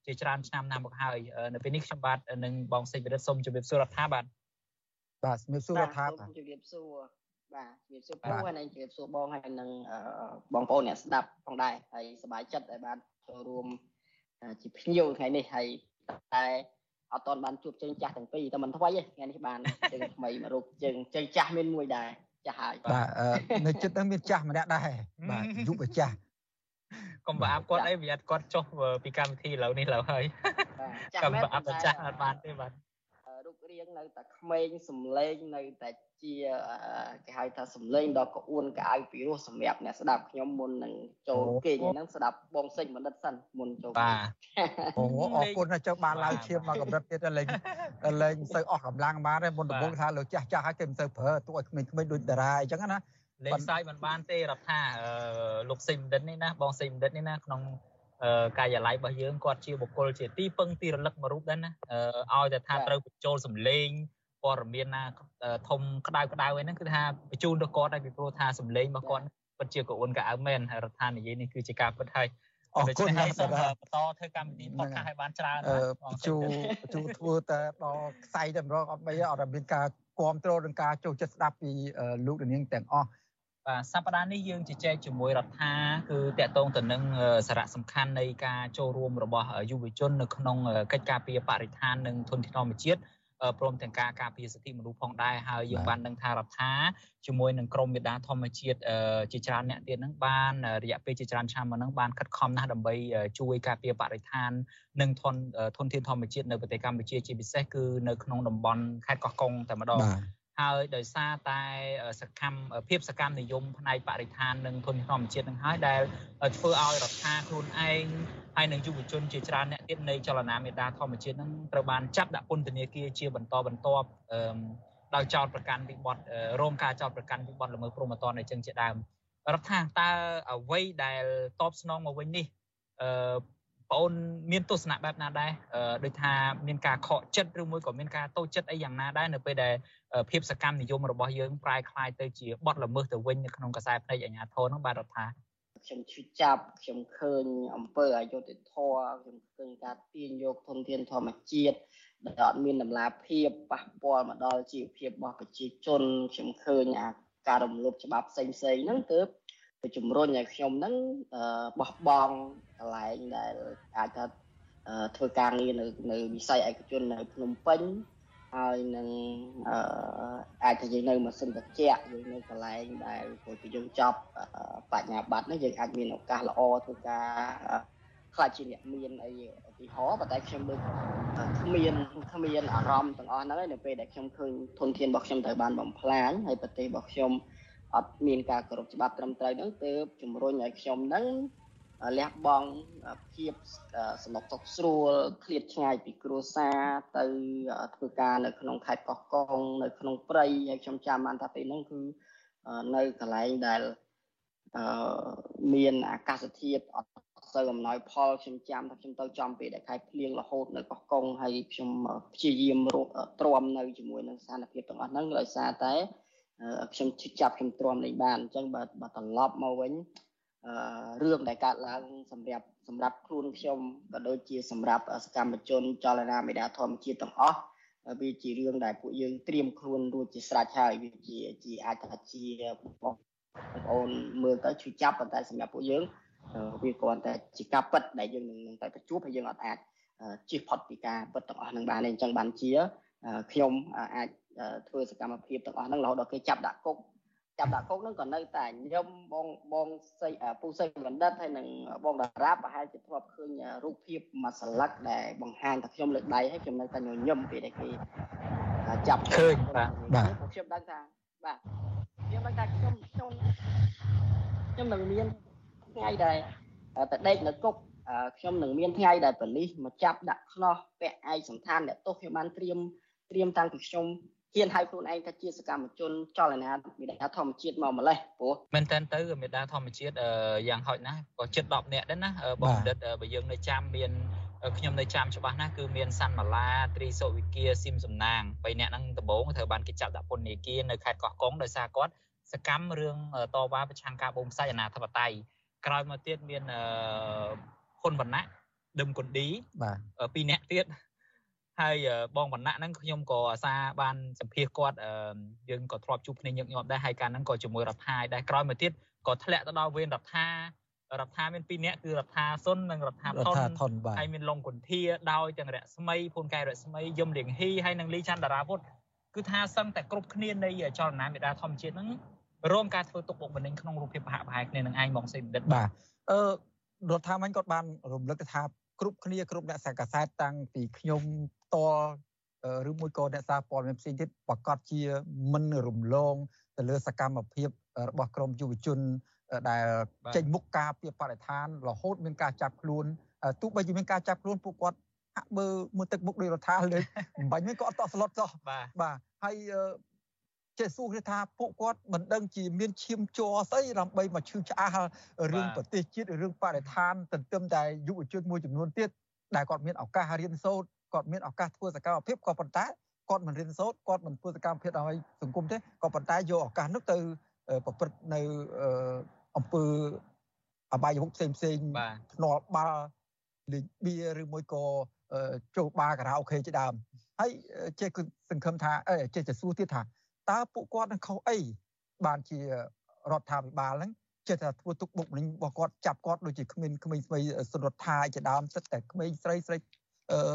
ជាច្រើនឆ្នាំណាស់មកហើយនៅពេលនេះខ្ញុំបាទនឹងបងសេចក្ដីសូមជម្រាបសួររដ្ឋាបាទបាទជំរាបសួររដ្ឋាបាទជំរាបសួរបាទជំរាបសួរពូហើយនឹងជំរាបសួរបងហើយនឹងបងប្អូនអ្នកស្ដាប់ផងដែរហើយសប្បាយចិត្តដែលបានចូលរួមជាភ្ញៀវថ្ងៃនេះហើយតែអត់តបានជួបជើងចាស់ទាំងពីរតែមិនថ្មីទេថ្ងៃនេះបានជើងថ្មីមករូបជើងជើងចាស់មានមួយដែរ ចាស់ហើយបាទនៅចិត្តហ្នឹងមានចាស់ម្នាក់ដែរបាទយុវចាស់កុំប្រអាប់គាត់អីវាអត់គាត់ចុះពីកម្មវិធីឥឡូវនេះឥឡូវហើយចាស់មែនអាប់ចាស់អត់បានទេបាទរូបរៀ ងនៅតែក្មេងសំឡេងនៅតែជាគេហៅថាសំឡេងដ៏ក្អួនកៅអៅពីរោះសម្រាប់អ្នកស្ដាប់ខ្ញុំមុននឹងចូលគេងហ្នឹងស្ដាប់បងសេចបណ្ឌិតសិនមុនចូលបាទអូអរគុណចុះបានឡើងឈាមមកកម្រិតទៀតលេងលេងមិនសូវអស់កម្លាំងបានទេមុនដំបូងថាលោកចាស់ចាស់ឲ្យគេមិនសូវប្រើទោះឲ្យក្មេងៗដូចតារាអញ្ចឹងណាលេងសាយមិនបានទេរដ្ឋាលោកសេមដិននេះណាបងសេមដិននេះណាក្នុង កាយឡ័យរបស់យើងគាត់ជាបុគ្គលជាទីពឹងទីរលឹកមួយរូបដែរណាឲ្យតែថាត្រូវបញ្ចូលសម្លេងព័ត៌មានណាធំក្តៅក្តៅហ្នឹងគឺថាបញ្ជូនទៅគាត់ហើយពីព្រោះថាសម្លេងរបស់គាត់ពិតជាកូនកៅអៅមែនហើយរដ្ឋានិយាយនេះគឺជាការពិតហើយអរគុណណាស់សូមបន្តធ្វើកម្មវិធី podcast ឲ្យបានច្រើនជូជូធ្វើតែដល់ខ្សែតែម្ដងអត់បីអត់មានការគ្រប់គ្រងនឹងការចូលចិត្តស្ដាប់ពីលោកនាងទាំងអស់ បាទសប្តាហ៍នេះយើងជជែកជាមួយរដ្ឋាគឺតកតងទៅនឹងសារៈសំខាន់នៃការចូលរួមរបស់យុវជននៅក្នុងកិច្ចការពារបរិស្ថាននិងធនធានធម្មជាតិព្រមទាំងការការពារសិទ្ធិមនុស្សផងដែរហើយយើងបានដឹងថារដ្ឋាជាមួយនឹងក្រមមេដាធម្មជាតិជាច្រើនអ្នកទៀតហ្នឹងបានរយៈពេលជាច្រើនឆ្នាំមកហ្នឹងបានខិតខំណាស់ដើម្បីជួយការពារបរិស្ថាននិងធនធនធានធម្មជាតិនៅប្រទេសកម្ពុជាជាពិសេសគឺនៅក្នុងតំបន់ខេត្តកោះកុងតែម្ដង ហើយដោយសារតែសកម្មភាពសកម្មនិយមផ្នែកបរិស្ថាននិងធនធានធម្មជាតិនឹងហើយដែលធ្វើឲ្យរដ្ឋាខ្លួនឯងហើយនិងយុវជនជាច្រើនអ្នកទៀតនៃចលនាមេដាធម្មជាតិនឹងត្រូវបានចាប់ដាក់ពន្ធនាគារជាបន្តបន្ទាប់ដោយចោតប្រកាន់ពីបទរងការចោតប្រកាន់ពីបទល្មើសព្រហ្មទណ្ឌអញ្ចឹងជាដើមរដ្ឋាតើអ្វីដែលតបស្នងមកវិញនេះអឺ បងអូនមានទស្សនៈបែបណាដែរដូចថាមានការខកចិត្តឬមួយក៏មានការតូចចិត្តអីយ៉ាងណាដែរនៅពេលដែលភាពសកម្មនិយមរបស់យើងប្រែคลายទៅជាបទល្មើសទៅវិញនៅក្នុងខ្សែភ្នែកអាជ្ញាធរនោះបាទរដ្ឋាខ្ញុំឈឺចាប់ខ្ញុំឃើញអំពើអយុត្តិធម៌ខ្ញុំឃើញការទាញយកធនធានធម្មជាតិដែលអត់មានតម្លាភាពប៉ះពាល់មកដល់ជីវភាពរបស់ប្រជាជនខ្ញុំឃើញអាការរំលោភច្បាប់ផ្សេងផ្សេងហ្នឹងគឺ ទៅជំរុញឲ្យខ្ញុំហ្នឹងបោះបង់កន្លែងដែលអាចថាធ្វើការងារនៅនៅវិស័យឯកជននៅភ្នំពេញហើយនឹងអឺអាចទៅយើងនៅម៉ាស៊ីនត្រជាក់យើងនៅកន្លែងដែលពេលយើងចប់បញ្ញាបត្រនេះយើងអាចមានឱកាសល្អធ្វើការខ្លាចជាអ្នកមានអីឧទាហរណ៍ប៉ុន្តែខ្ញុំដូចគ្មានគ្មានអារម្មណ៍ទាំងអស់ហ្នឹងឯនៅពេលដែលខ្ញុំឃើញធនធានរបស់ខ្ញុំត្រូវបានបំផ្លាញហើយប្រទេសរបស់ខ្ញុំ អត់មានការគោរពច្បាប់ត្រឹមត្រូវហ្នឹងទើបជំរុញឲ្យខ្ញុំហ្នឹងលះបង់ភាពសំណុកសុខស្រួលឃ្លាតឆ្ងាយពីគ្រួសារទៅធ្វើការនៅក្នុងខេត្តកោះកុងនៅក្នុងព្រៃហើយខ្ញុំចាំបានថាពេលហ្នឹងគឺនៅកន្លែងដែលអឺមានអាកាសធាតុអត់សូវអំណោយផលខ្ញុំចាំថាខ្ញុំទៅចំពេលដែលខែភ្លៀងរហូតនៅកោះកុងហើយខ្ញុំព្យាយាមរកទ្រាំនៅជាមួយនឹងស្ថានភាពទាំងអស់ហ្នឹងដោយសារតែ ខ្ញុំចាប់ខ្ញុំទ្រាំលេងបានអញ្ចឹងបើបើត្រឡប់មកវិញរឿងដែលកើតឡើងសម្រាប់សម្រាប់ខ្លួនខ្ញុំក៏ដូចជាសម្រាប់សកម្មជនចលនាមេដាធម្មជាតិទាំងអស់វាជារឿងដែលពួកយើងត្រៀមខ្លួនរួចជាស្រេចហើយវាជាជាអាចថាជាបងប្អូនមើលទៅឈឺចាប់ប៉ុន្តែសម្រាប់ពួកយើងវាគ្រាន់តែជាការពិតដែលយើងនឹងតែប្រជួបហើយយើងអត់អាចជៀសផុតពីការពិតទាំងអស់នឹងបានទេអញ្ចឹងបានជាខ្ញុំអាច ធ្វើសកម្មភាពទាំងអស់ហ្នឹងរហូតដល់គេចាប់ដាក់គុកចាប់ដាក់គុកហ្នឹងក៏នៅតែខ្ញុំបងបងសីពូសីបណ្ឌិតហើយនឹងបងតារាបប្រហែលជាធ្លាប់ឃើញរូបភាពមួយស្លឹកដែលបង្ហាញថាខ្ញុំលើកដៃហើយខ្ញុំនៅតែញញឹមពេលដែលគេចាប់ឃើញបាទបាទខ្ញុំដឹងថាបាទខ្ញុំដឹងថាខ្ញុំខ្ញុំខ្ញុំនឹងមានថ្ងៃដែលទៅដេកនៅគុកខ្ញុំនឹងមានថ្ងៃដែលប៉ូលីសមកចាប់ដាក់ខ្នោះពាក់ឯកសន្តានអ្នកទោសខ្ញុំបានត្រៀមត្រៀមតាំងពីខ្ញុំ ហ៊ានហៅខ្លួនឯងថាជាសកម្មជនចលនាមេដាធម្មជាតិមកម្លេះព្រោះមែនតើទៅមេដាធម្មជាតិយ៉ាងហោចណាស់ក៏ជិត10នាក់ដែរណាបងបណ្ឌិតបើយើងនៅចាំមានខ្ញុំនៅចាំច្បាស់ណាស់គឺមានសាន់ម៉ាឡាត្រីសុវិគាស៊ីមសំណាង3នាក់ហ្នឹងដំបងត្រូវបានគេចាប់ដាក់ពន្ធនាគារនៅខេត្តកោះកុងដោយសារគាត់សកម្មរឿងតវ៉ាប្រឆាំងការបូមខ្សាច់អាណាធិបតេយ្យក្រោយមកទៀតមានហ៊ុនវណ្ណៈដឹមគុនឌីបាទពីរនាក់ទៀត ហើយបងវណ្ណៈហ្នឹងខ្ញុំក៏អាសាបានសម្ភាសគាត់យើងក៏ធ្លាប់ជួបគ្នាញឹកញាប់ដែរហើយកាលហ្នឹងក៏ជាមួយរដ្ឋាដែរក្រោយមកទៀតក៏ធ្លាក់ទៅដល់វេនរដ្ឋារដ្ឋាមានពីរនាក់គឺរដ្ឋាសុននិងរដ្ឋាថនហើយមានលងគុន្ធាដោយទាំងរស្មីភូនកែរស្មីយមលៀងហ៊ីហើយនិងលីច័ន្ទតារាវុធគឺថាសឹងតែគ្រប់គ្នានៃចលនាមេដាធម្មជាតិហ្នឹងរងការធ្វើទុកបុកម្នេញក្នុងរូបភាពប្រហាក់ប្រហែលគ្នានឹងឯងមកសេបណ្ឌិតបាទអឺរដ្ឋាមិញគាត់បានរំលឹកថា គ្រប់គ្នាគ្រប់អ្នកសង្កសែតតាំងពីខ្ញុំតឬមួយក៏អ្នកសារព័ត៌មានផ្សេងទៀតប្រកាសជាមិនរំលងទៅលើសកម្មភាពរបស់ក្រមយុវជន ដែលចេញមុខការពីបរិស្ថានរហូតមានការចាប់ខ្លួនទោះបីជាមានការចាប់ខ្លួនពួកគាត់ហាក់បើមើលទឹកមុខដោយរដ្ឋាលើមិនបាញ់ហ្នឹងក៏អត់តក់ស្លុតសោះបាទហើយ ចេះសួរគេថាពួកគាត់មិនដឹងជាមានឈាមជ័រស្អីដើម្បីមកឈឺឆ្អះរឿងប្រទេសជាតិរឿងបរិស្ថានទន្ទឹមតែយុវជនមួយចំនួនទៀតដែលគាត់មានឱកាសរៀនសូត្រគាត់មានឱកាសធ្វើសកម្មភាពក៏ប៉ុន្តែគាត់មិនរៀនសូត្រគាត់មិនធ្វើសកម្មភាពដើម្បីសង្គមទេក៏ប៉ុន្តែយកឱកាសនោះទៅប្រព្រឹត្តនៅអំពើអបាយមុខផ្សេងផ្សេងភ្នាល់បាល់លេងបៀឬមួយក៏ចូលបារការ៉ាអូខេជាដើមហើយចេះគឺសង្ឃឹមថាអេចេះទៅសួរទៀតថា តើពួកគាត់នឹងខុសអីបានជារដ្ឋាភិបាលហ្នឹងចេះតែធ្វើទុកបុកម្នេញរបស់គាត់ចាប់គាត់ដូចជាក្មេងក្មេងស្មីសុរដ្ឋាជាដើមសិតតែក្មេងស្រីស្រីអឺ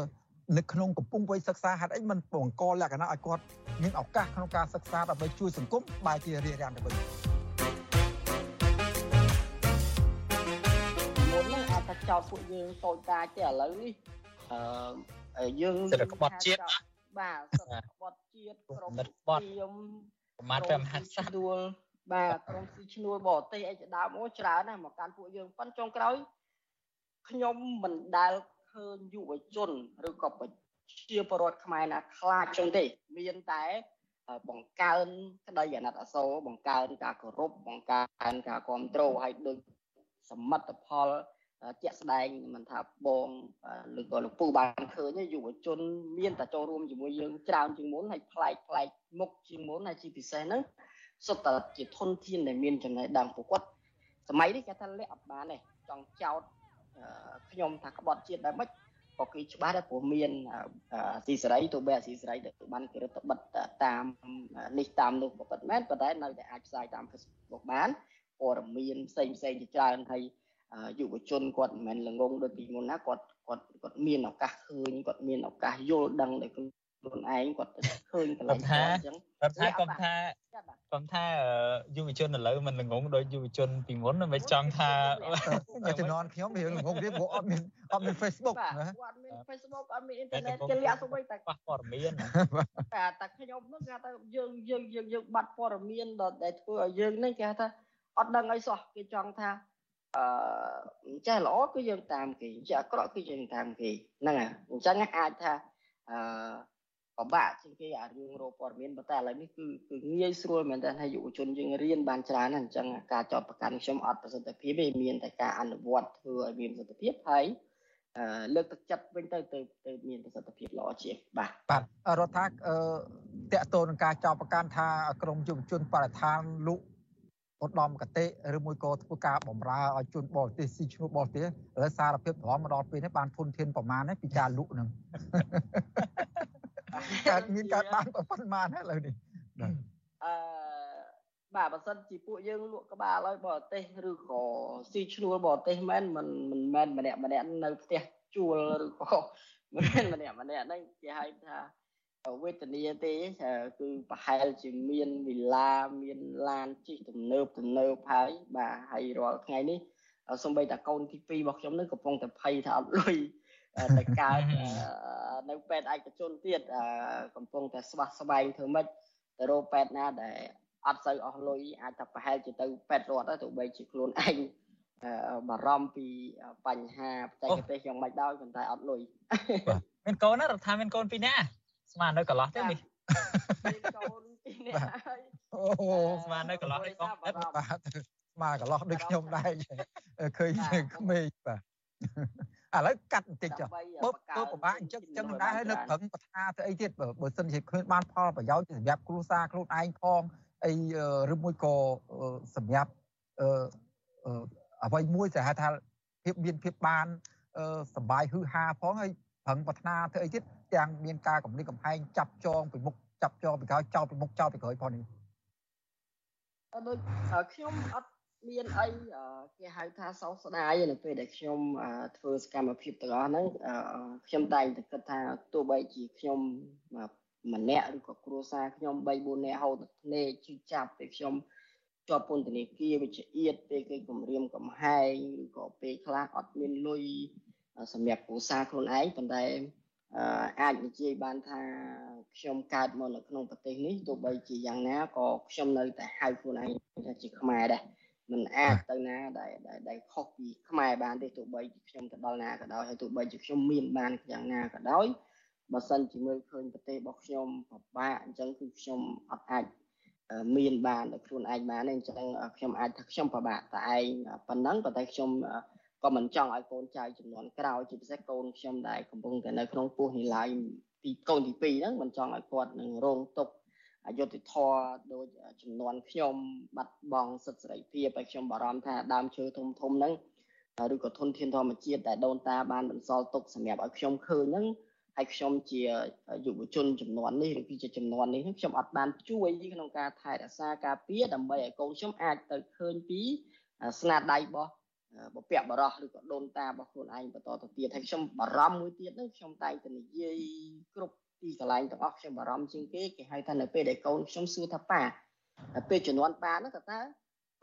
នៅក្នុងកំពុងវ័យសិក្សាហេតុអីមិនបង្កលក្ខណៈឲ្យគាត់មានឱកាសក្នុងការសិក្សាដើម្បីជួយសង្គមបែរជារារាំងទៅវិញមុនហ្នឹងអាចថាចោតពួកយើងតូចតាចទេឥឡូវនេះអឺយើងសិទ្ធិក្បត់ជាតិ បាទសិទ្ធិក្បត់ជាតិក្រុមទៀមប្រមាថព្រះមហាក្សត្រដួលបាទក្រុមស៊ីឈ្នួលបរទេសអីជាដើមអូច្រើនណាស់មកកាន់ពួកយើងប៉ុន្តែចុងក្រោយខ្ញុំមិនដែលឃើញយុវជនឬក៏ប្រជាពលរដ្ឋខ្មែរណាខ្លាចចឹងទេ មានតែបង្កើនក្តីអាណិតអាសូរបង្កើនការគោរពបង្កើនការគ្រប់គ្រងឲ្យដូចសមិទ្ធផល ជាក់ស្ដែងមិនថាបងឬក៏លោកពូបានឃើញយុវជនមានតែចូលរួមជាមួយយើងច្រើនជាងមុនហើយប្លែកប្លែកមុខជាងមុនហើយជាពិសេសហ្នឹងសុទ្ធតែជាធនធានដែលមានចំណេះដឹងពួកគាត់សម័យនេះគេថាលាក់អត់បានទេចង់ចោតខ្ញុំថាក្បត់ជាតិដែរមិនក៏គឺច្បាស់ដែរព្រោះមានស៊ីសេរីទោះបីស៊ីសេរីទៅបានគេរដ្ឋបិទតាមនេះតាមនោះក៏ពិតមែនប៉ុន្តែនៅតែអាចផ្សាយតាម Facebook បានព័ត៌មានផ្សេងផ្សេងជាច្រើនហើយ យុវជនគាត់មិនមែនល្ងងដូចពីមុនណាគាត់គាត់គាត់មានឱកាសឃើញគាត់មានឱកាសយល់ដឹងដោយខ្លួនឯងគាត់ឃើញកន្លែងគាត់អញ្ចឹងគាត់ថាគាត់ថាគាត់ថាយុវជនឥឡូវមិនល្ងងដោយយុវជនពីមុនមិនចង់ថាជំនាន់ខ្ញុំរឿងល្ងងទៀតព្រោះអត់មានអត់មាន Facebook ណាអត់មាន Facebook អត់មានអ៊ីនធឺណិតគេលាក់ទៅវិញតែប៉ះព័ត៌មានតែតែខ្ញុំនោះគេថាយើងយើងយើងយើងបាត់ព័ត៌មានដែលធ្វើឲ្យយើងនេះគេថាអត់ដឹងអីសោះគេចង់ថា អឺចេះល្អគឺយើងតាមគេចេះអាក្រក់គឺយើងតាមគេហ្នឹងហើយអញ្ចឹងអាចថាអឺពិបាកជាងគេអារឿងរោព័ត៌មានប៉ុន្តែឥឡូវនេះគឺគឺងាយស្រួលមែនតើថាយុវជនយើងរៀនបានច្រើនណាស់អញ្ចឹងការចោតប្រកាន់ខ្ញុំអត់ប្រសិទ្ធភាពទេមានតែការអនុវត្តធ្វើឲ្យមានប្រសិទ្ធភាពហើយលើកទឹកចិត្តវិញទៅទៅទៅមានប្រសិទ្ធភាពល្អជាងបាទបាទរដ្ឋាអឺតកតទៅនឹងការចោទប្រកាន់ថាក្រមយុវជនបរិស្ថានលោក ឧត្តមកតេឬមួយក៏ធ្វើការបំរើឲ្យជនបរទេសស៊ីឈ្នួលបរទេសឥឡូវសារភាពព្រមមកដល់ពេលនេះបានធនធានប្រមាណហើយពីការលក់នឹងកើតមានកើតបានប៉ុន្មានហើយឥឡូវនេះអឺបាទបើសិនជាពួកយើងលក់ក្បាលឲ្យបរទេសឬក៏ស៊ីឈ្នួលបរទេសមែនមិនមិនមែនម្នាក់ម្នាក់នៅផ្ទះជួលឬក៏មិនមែនម្នាក់ម្នាក់ហ្នឹងគេហៅថា វេទនាទេគឺប្រហែលជាមានវិឡាមានឡានជិះទំនើបទំនើបហើយបាទហើយរាល់ថ្ងៃនេះសំបីតាកូនទី2របស់ខ្ញុំនឹងកំពុងតែភ័យថាអត់លុយតែកើតនៅពេទ្យឯកជនទៀតកំពុងតែស្វះស្វែងធ្វើម៉េចទៅរកពេទ្យណាដែលអត់សូវអស់លុយអាចថាប្រហែលជាទៅពេទ្យរដ្ឋទៅបីជាខ្លួនឯងបារម្ភពីបញ្ហាបច្ចេកទេសយ៉ាងម៉េចដោយប៉ុន្តែអត់លុយមានកូនណារដ្ឋាមានកូនពីរនាក់ ស្មាននៅកន្លោះទេនេះចូលពីនេះហើយអូស្មាននៅកន្លោះនេះកងបាទស្មានកន្លោះដូចខ្ញុំដែរឃើញក្មេងបាទឥឡូវកាត់បន្តិចចុះបើបើពិបាកអញ្ចឹងអញ្ចឹងដែរហើយនៅប្រឹងបថាទៅអីទៀតបើបើសិនជាគ្មានបានផលប្រយោជន៍សម្រាប់គ្រួសារខ្លួនឯងផងអីឬមួយក៏សម្រាប់អឺអ្វីមួយដែលហៅថាភាពមានភាពបានសបាយហឺហាផងហើយ ប្រឹងប្រាថ្នាធ្វើអីទៀតទាំងមានការកម្រិតកំហែងចាប់ចងពីមុខចាប់ចងពីក្រោយចោលពីមុខចោលពីក្រោយផងនេះដូចខ្ញុំអត់មានអីគេហៅថាសោកស្ដាយនៅពេលដែលខ្ញុំធ្វើសកម្មភាពទាំងអស់ហ្នឹងខ្ញុំតែងតែគិតថាទោះបីជាខ្ញុំម្នាក់ឬក៏គ្រួសារខ្ញុំ3 4នាក់ហូតភ្នែកជិះចាប់ពេលខ្ញុំជាប់ពន្ធនាគារវិជ្ជាអៀតពេលគេគម្រាមកំហែងឬក៏ពេលខ្លះអត់មានលុយ សម្រាប់គ្រួសារខ្លួនឯងប៉ុន្តែអាចនិយាយបានថាខ្ញុំកើតមកនៅក្នុងប្រទេសនេះទោះបីជាយ៉ាងណាក៏ខ្ញុំនៅតែហៅខ្លួនឯងថាជាខ្មែរដែរมันអាចទៅណាដែលដែលខុសពីខ្មែរបានទេទោះបីជាខ្ញុំទៅដល់ណាក៏ដោយហើយទោះបីជាខ្ញុំមានបានយ៉ាងណាក៏ដោយបើសិនជាមើលឃើញប្រទេសរបស់ខ្ញុំពិបាកអញ្ចឹងគឺខ្ញុំអត់អាចមានបានដោយខ្លួនឯងបានទេអញ្ចឹងខ្ញុំអាចថាខ្ញុំពិបាកតែឯងប៉ុណ្ណឹងប៉ុន្តែខ្ញុំ ក៏មិនចង់ឲ្យកូនចៅចំនួនក្រោយជាពិសេសកូនខ្ញុំដែលកំពុងតែនៅក្នុងពោះនេះឡើយទីកូនទី2ហ្នឹងមិនចង់ឲ្យគាត់នឹងរងទុក្ខអយុត្តិធម៌ដោយចំនួនខ្ញុំបាត់បង់សិទ្ធិសេរីភាពហើយខ្ញុំបារម្ភថាដើមឈើធំធំហ្នឹងឬក៏ធនធានធម្មជាតិដែលដូនតាបានបន្សល់ទុកសម្រាប់ឲ្យខ្ញុំឃើញហ្នឹងហើយខ្ញុំជាយុវជនចំនួននេះឬគឺជាចំនួននេះខ្ញុំអត់បានជួយក្នុងការថែរក្សាការពារដើម្បីឲ្យកូនខ្ញុំអាចទៅឃើញពីស្នាដៃរបស់ បពៈបរោះឬក៏ដូនតារបស់ខ្លួនឯងបន្តទៅទៀតហើយខ្ញុំបារម្ភមួយទៀតនោះខ្ញុំតែងតែនិយាយគ្រប់ទីកន្លែងទាំងអស់ខ្ញុំបារម្ភជាងគេគេហៅថានៅពេលដែលកូនខ្ញុំសួរថាប៉ាពេលជំនាន់ប៉ានោះតើតើ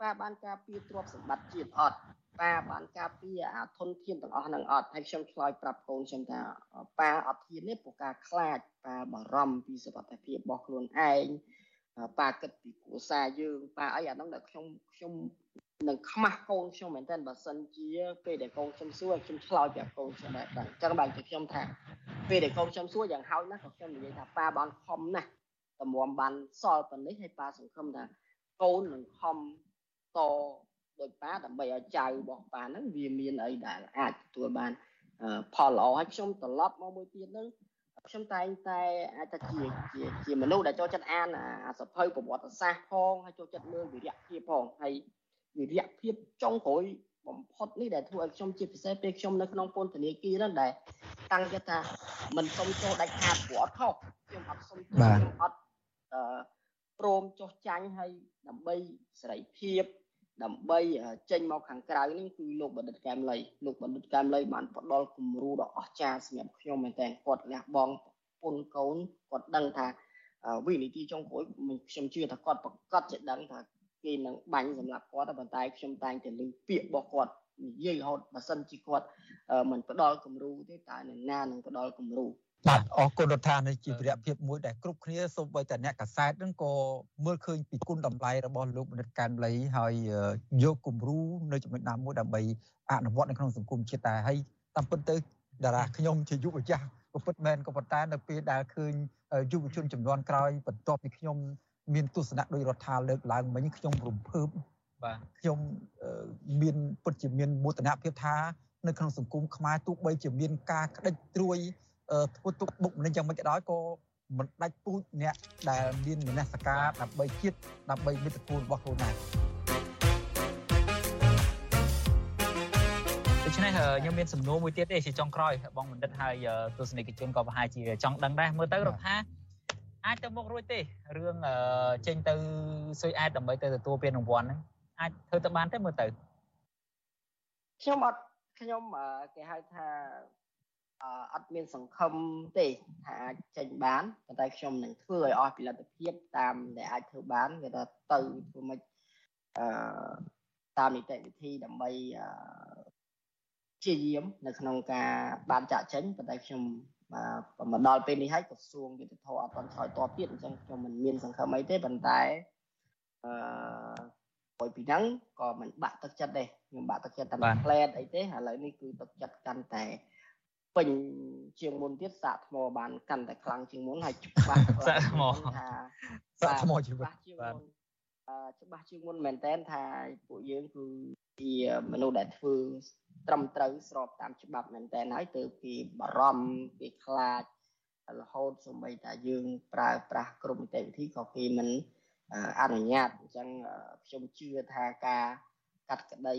ប៉ាបានការពារទ្រព្យសម្បត្តិជាតិអត់ប៉ាបានការពារអាធនធានទាំងអស់ហ្នឹងអត់ហើយខ្ញុំឆ្លើយប្រាប់កូនខ្ញុំថាប៉ាអត់ធានទេព្រោះការខ្លាចប៉ាបារម្ភពីសុខភាពរបស់ខ្លួនឯងប៉ាគិតពីគ្រួសារយើងប៉ាអីអាហ្នឹងដែលខ្ញុំខ្ញុំ នឹងខ្មាស់កូនខ្ញុំមែនតើបើសិនជាពេលដែលកូនខ្ញុំសួរខ្ញុំឆ្លើយប្រាប់កូនខ្ញុំដែរអញ្ចឹងបែរជាខ្ញុំថាពេលដែលកូនខ្ញុំសួរយ៉ាងហោចណាស់ក៏ខ្ញុំនិយាយថាប៉ាបានខំណាស់តម្រាំបានសល់ប៉ុណ្នេះហើយប៉ាសង្ឃឹមថាកូននឹងខំតដោយប៉ាដើម្បីឲ្យចៅរបស់ប៉ាហ្នឹងវាមានអីដែលអាចទទួលបានផលល្អហើយខ្ញុំត្រឡប់មកមួយទៀតហ្នឹងខ្ញុំតែងតែអាចថាជាជាជាមនុស្សដែលចូលចិត្តអានអាសភៅប្រវត្តិសាស្ត្រផងហើយចូលចិត្តមើលវិរៈភាពផងហើយ វិរៈភាពចុងក្រោយបំផុតនេះដែលធ្វើឲ្យខ្ញុំជាពិសេសពេលខ្ញុំនៅក្នុងពន្ធនាគារហ្នឹងដែលតាំងចិត្តថាមិនសុំចូលដាច់ខាតព្រោះអត់ខុសខ្ញុំអត់សុំខ្ញុំអត់អឺព្រមចុះចាញ់ឲ្យដើម្បីសេរីភាពដើម្បីចេញមកខាងក្រៅនេះគឺលោកបណ្ឌិតកែមលីលោកបណ្ឌិតកែមលីបានផ្ដល់គំរូដ៏អស្ចារ្យសម្រាប់ខ្ញុំមែនតើគាត់លះបង់ពុនកូនគាត់ដឹងថាវិនិច្ឆ័យចុងក្រោយខ្ញុំជឿថាគាត់ប្រកាសជាដឹងថា គេនឹងបាញ់សម្រាប់គាត់ប៉ុន្តែខ្ញុំតែងតែលើពាក្យរបស់គាត់និយាយរហូតបើសិនជាគាត់មិនផ្ដល់គំរូទេតើនរណានឹងផ្ដល់គំរូបាទអរគុណរដ្ឋានេះជាវិរៈភាពមួយដែលគ្រប់គ្នាសូម្បីតែអ្នកកសែតនឹងក៏មើលឃើញពីគុណតម្លៃរបស់លោកបណ្ឌិតកែមលីហើយយកគំរូនៅចំណុចណាមួយដើម្បីអនុវត្តនៅក្នុងសង្គមជាតិដែរហើយតាមពិតទៅតារាខ្ញុំជាយុវចាស់ក៏ពិតមែនក៏ប៉ុន្តែនៅពេលដែលឃើញយុវជនចំនួនក្រោយបន្ទាប់ពីខ្ញុំ មានទស្សនៈដោយរដ្ឋាលើកឡើងមិញខ្ញុំរំភើបបាទខ្ញុំមានពិតជាមានមោទនភាពថានៅក្នុងសង្គមខ្មែរទោះបីជាមានការក្តិចត្រួយធ្វើទុកបុកម្នេញយ៉ាងម៉េចក៏ដោយក៏មិនដាច់ពូជអ្នកដែលមានមនសិការដើម្បីជាតិដើម្បីមិត្តភូមិរបស់ខ្លួនដែរដូច្នេះខ្ញុំមានសំណួរមួយទៀតទេជាចុងក្រោយបងបណ្ឌិតហើយទស្សនិកជនក៏ប្រហែលជាចង់ដឹងដែរមើលទៅរដ្ឋា អាចទៅមុខរួចទេរឿងចេញទៅស៊ុយអែតដើម្បីទៅទទួលពានរង្វាន់ហ្នឹងអាចធ្វើទៅបានទេមើលទៅខ្ញុំអត់ខ្ញុំគេហៅថាអត់មានសង្ឃឹមទេថាអាចចេញបានប៉ុន្តែខ្ញុំនឹងធ្វើឲ្យអស់ពីលទ្ធភាពតាមដែលអាចធ្វើបានគេថាទៅធ្វើមិនអឺតាមនីតិវិធីដើម្បីជាយាមនៅក្នុងការបានចាក់ចេញប៉ុន្តែខ្ញុំ បាទមកដល់ពេលនេះហើយក្រសួងយុទ្ធភ័ពអត់បានឆ្លើយតបទៀតអញ្ចឹងខ្ញុំមិនមានសង្ឃឹមអីទេប៉ុន្តែអឺព្រោះពីហ្នឹងក៏មិនបាក់ទឹកចិត្តដែរខ្ញុំបាក់ទឹកចិត្តតែផ្លែតអីទេឥឡូវនេះគឺទឹកចិត្តកាន់តែពេញជាងមុនទៀតសាកថ្មបានកាន់តែខ្លាំងជាងមុនហើយច្បាស់សាកថ្មថាសាកថ្មជីវិតបាទច្បាស់ជាងមុនមែនតើថាពួកយើងគឺ ជាមនុស្សដែលធ្វើត្រឹមត្រូវស្របតាមច្បាប់មែនតើហើយទៅគេបារម្ភគេខ្លាចរហូតសូម្បីតែយើងប្រើប្រាស់គ្រប់នីតិវិធីក៏គេមិនអនុញ្ញាតអញ្ចឹងខ្ញុំជឿថាការកាត់ក្តី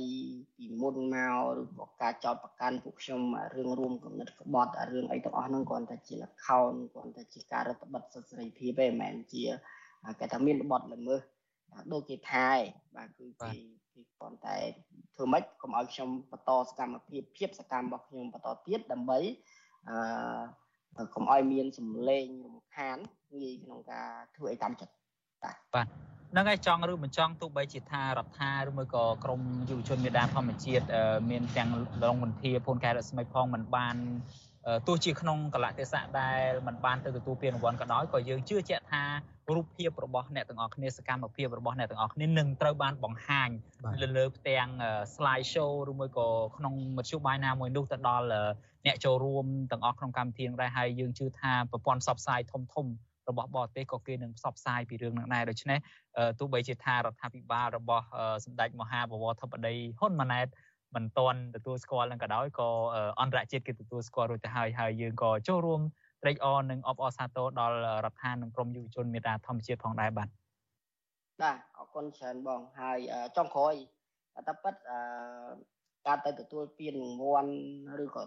ពីមុនមកឬក៏ការចោតប្រកាន់ពួកខ្ញុំរឿងរួមកំណត់ក្បត់រឿងអីទាំងអស់ហ្នឹងគ្រាន់តែជាលខោនគ្រាន់តែជាការរដ្ឋបတ်សិទ្ធិសេរីភាពទេមិនមែនជាគេថាមានបទល្មើសដូចគេថាឯងបាទគឺគេ គេគ្រាន់តែធ្វើម៉េចកុំឲ្យខ្ញុំបន្តសកម្មភាពភាពសកម្មរបស់ខ្ញុំបន្តទៀតដើម្បីអឺកុំឲ្យមានសម្លេងរំខានងាយក្នុងការធ្វើអីតាមចិត្តបាទហ្នឹងហើយចង់ឬមិនចង់ទោះបីជាថារដ្ឋាឬមួយក៏ក្រមយុវជនមេដាធម្មជាតិមានទាំងឡងមន្ធាភូនកែរស្មីផងមិនបាន ទោះជាក្នុងកលៈទេសៈដែលมันបានទៅទទួលពានរង្វាន់ក៏ដោយក៏យើងជឿជាក់ថារូបភាពរបស់អ្នកទាំងអស់គ្នាសកម្មភាពរបស់អ្នកទាំងអស់គ្នានឹងត្រូវបានបង្ហាញលើលើផ្ទាំង slide show ឬមួយក៏ក្នុងមធ្យោបាយណាមួយនោះទៅដល់អ្នកចូលរួមទាំងអស់ក្នុងកម្មវិធីដែរហើយយើងជឿថាប្រព័ន្ធផ្សព្វផ្សាយធំធំរបស់បរទេសក៏គេនឹងផ្សព្វផ្សាយពីរឿងនឹងដែរដូច្នេះទោះបីជាថារដ្ឋាភិបាលរបស់សម្ដេចមហាបវរធិបតីហ៊ុនម៉ាណែត មិនទាន់ទទួលស្គាល់នឹងក៏ដោយក៏អន្តរជាតិគេទទួលស្គាល់រួចទៅហើយហើយយើងក៏ចូលរួមត្រេកអរនិងអបអរសាទរដល់រដ្ឋាភិបាលនិងក្រមយុវជនមេតាធម្មជាតិផងដែរបាទបាទអរគុណច្រើនបងហើយចុងក្រោយតែប៉ិតការទៅទទួលពានរង្វាន់ឬក៏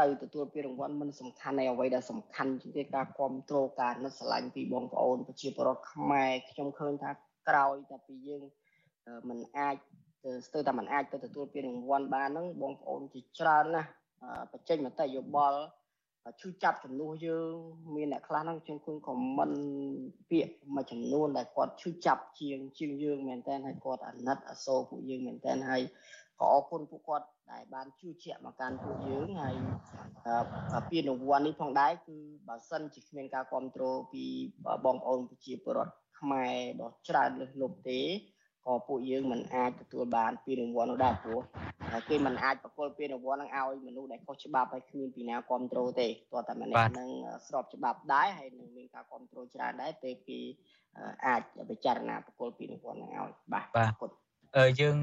ទៅទទួលពានរង្វាន់មិនសំខាន់នៃអ្វីដែលសំខាន់ជាងគេការគ្រប់គ្រងការនឹកស្រឡាញ់ពីបងប្អូនប្រជាពលរដ្ឋខ្មែរខ្ញុំឃើញថាក្រោយតែពីយើងមិនអាច ស្ទើរតែមិនអាចទៅទទួលពានរង្វាន់បានហ្នឹងបងប្អូនជាច្រើនណាស់បញ្ចេញមតិយោបល់ឈឺចាប់ចំនួនយើងមានអ្នកខ្លះហ្នឹងខ្ញុំឃើញខមមិនពាក្យមួយចំនួនដែលគាត់ឈឺចាប់ជាងជាងយើងមែនតើហើយគាត់អាណិតអាសូរពួកយើងមែនតើហើយក៏អរគុណពួកគាត់ដែលបានជឿជាក់មកកាន់ពួកយើងហើយពានរង្វាន់នេះផងដែរគឺបើសិនជាគ្មានការគ្រប់គ្រងពីបងប្អូនប្រជាពលរដ្ឋខ្មែរដ៏ច្រើនលើសលប់ទេ ក៏ពួកយើងមិនអាចទទួលបានពានរង្វាន់នោះដែរព្រោះគេមិនអាចប្រគល់ពានរង្វាន់នឹងឲ្យមនុស្សដែលខុសច្បាប់ហើយគ្មានពីណាគ្រប់គ្រងទេទោះតែម្នាក់នឹងស្របច្បាប់ដែរហើយនឹងមានការគ្រប់គ្រងច្រើនដែរទេគេអាចពិចារណាប្រគល់ពានរង្វាន់នឹងឲ្យបាទបាទយើង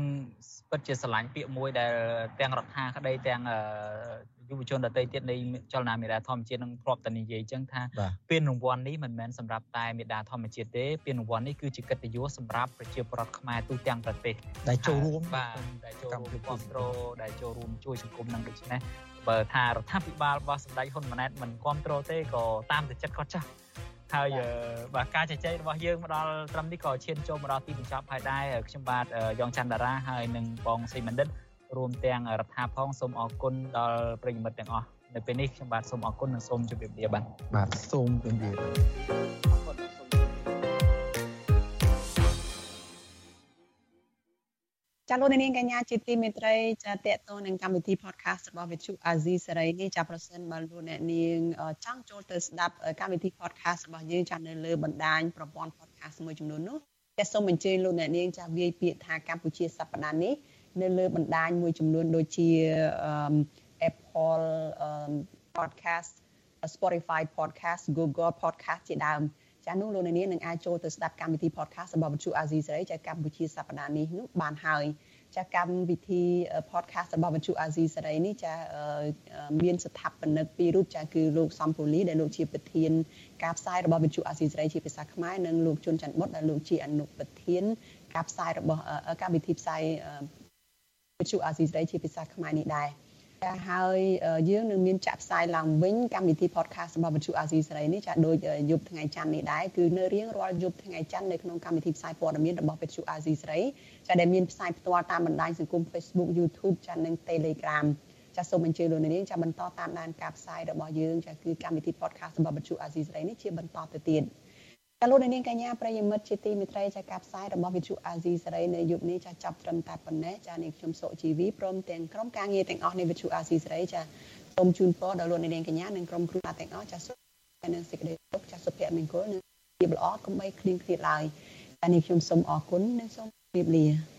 ពិតជាស្រឡាញ់ពាក្យមួយដែលទាំងរដ្ឋាក្តីទាំង យុវជនដទៃទៀតនៃចលនាមេដាធម្មជាតិនឹងធ្លាប់តែនិយាយអញ្ចឹងថាពានរង្វាន់នេះមិនមែនសម្រាប់តែមេដាធម្មជាតិទេពានរង្វាន់នេះគឺជាកិត្តិយសសម្រាប់ប្រជាពលរដ្ឋខ្មែរទូទាំងប្រទេសដែលចូលរួមបាទដែលចូលរួមគ្រប់គ្រងដែលចូលរួមជួយសង្គមនឹងដូច្នេះបើថារដ្ឋាភិបាលរបស់សម្ដេចហ៊ុនម៉ាណែតមិនគ្រប់គ្រងទេក៏តាមតែចិត្តគាត់ចាស់ហើយបាទការជជែករបស់យើងមកដល់ត្រឹមនេះក៏ឈានចូលមកដល់ទីបញ្ចប់ហើយដែរខ្ញុំបាទយ៉ងច័ន្ទតារាហើយនិងបងសីមណ្ឌិត រួមទាំងរដ្ឋាផងសូមអរគុណដល់ប្រិយមិត្តទាំងអស់នៅពេលនេះខ្ញុំបាទសូមអរគុណនិងសូមជម្រាបលាបាទបាទសូមជម្រាបចាលោកនាងកញ្ញាជាទីមេត្រីចាតេតតនឹងកម្មវិធី podcast របស់វិទ្យុអាស៊ីសេរីនេះចាប្រសិនបើលោកអ្នកនាងចង់ចូលទៅស្ដាប់កម្មវិធី podcast របស់យើងចានៅលើបណ្ដាញប្រព័ន្ធ podcast មួយចំនួននោះចាសូមអញ្ជើញលោកអ្នកនាងចាវាយពាក្យថាកម្ពុជាសប្ដាហ៍នេះ នៅលើបណ្ដាញមួយចំនួនដូចជា Apple podcast Spotify podcast Google podcast ជាដើមចានោះលោកនាងនឹងអាចចូលទៅស្ដាប់កម្មវិធី podcast របស់វិទ្យុអាស៊ីសេរីចាកម្ពុជាសប្តាហ៍នេះនោះបានហើយចាកម្មវិធី podcast របស់វិទ្យុអាស៊ីសេរីនេះចាមានស្ថាបនិកពីររូបចាគឺលោកសំពូលីដែលលោកជាប្រធានការផ្សាយរបស់វិទ្យុអាស៊ីសេរីជាភាសាខ្មែរនិងលោកជុនច័ន្ទបុតដែលលោកជាអនុប្រធានការផ្សាយរបស់កម្មវិធីផ្សាយ វិទ្យុអាស៊ីសេរីជាភាសាខ្មែរនេះដែរចាហើយយើងនឹងមានចាក់ផ្សាយឡើងវិញកម្មវិធី podcast របស់វិទ្យុអាស៊ីសេរីនេះចាដូចយប់ថ្ងៃច័ន្ទនេះដែរគឺនៅរៀងរាល់យប់ថ្ងៃច័ន្ទនៅក្នុងកម្មវិធីផ្សាយព័ត៌មានរបស់វិទ្យុអាស៊ីសេរីចាដែលមានផ្សាយផ្ទាល់តាមបណ្ដាញសង្គម Facebook YouTube ចានិង Telegram ចាសូមអញ្ជើញលោកនាងចាបន្តតាមដានការផ្សាយរបស់យើងចាគឺកម្មវិធី podcast របស់វិទ្យុអាស៊ីសេរីនេះជាបន្តទៅទៀត ចាលោកនាងកញ្ញាប្រិយមិត្តជាទីមេត្រីចាការផ្សាយរបស់វិទ្យុអាស៊ីសេរីនៅយប់នេះចាចាប់ត្រឹមតែប៉ុណ្ណេះចានាងខ្ញុំសុជីវីព្រមទាំងក្រុមការងារទាំងអស់នៃវិទ្យុអាស៊ីសេរីចាសូមជូនពរដល់លោកនាងកញ្ញានិងក្រុមគ្រួសារទាំងអស់ចាសុខនិងសេចក្តីសុខចាសុភមង្គលនិងភាពល្អកុំបីឃ្លៀងឃ្លាតឡើយចានាងខ្ញុំសូមអរគុណនិងសូមជម្រាបលា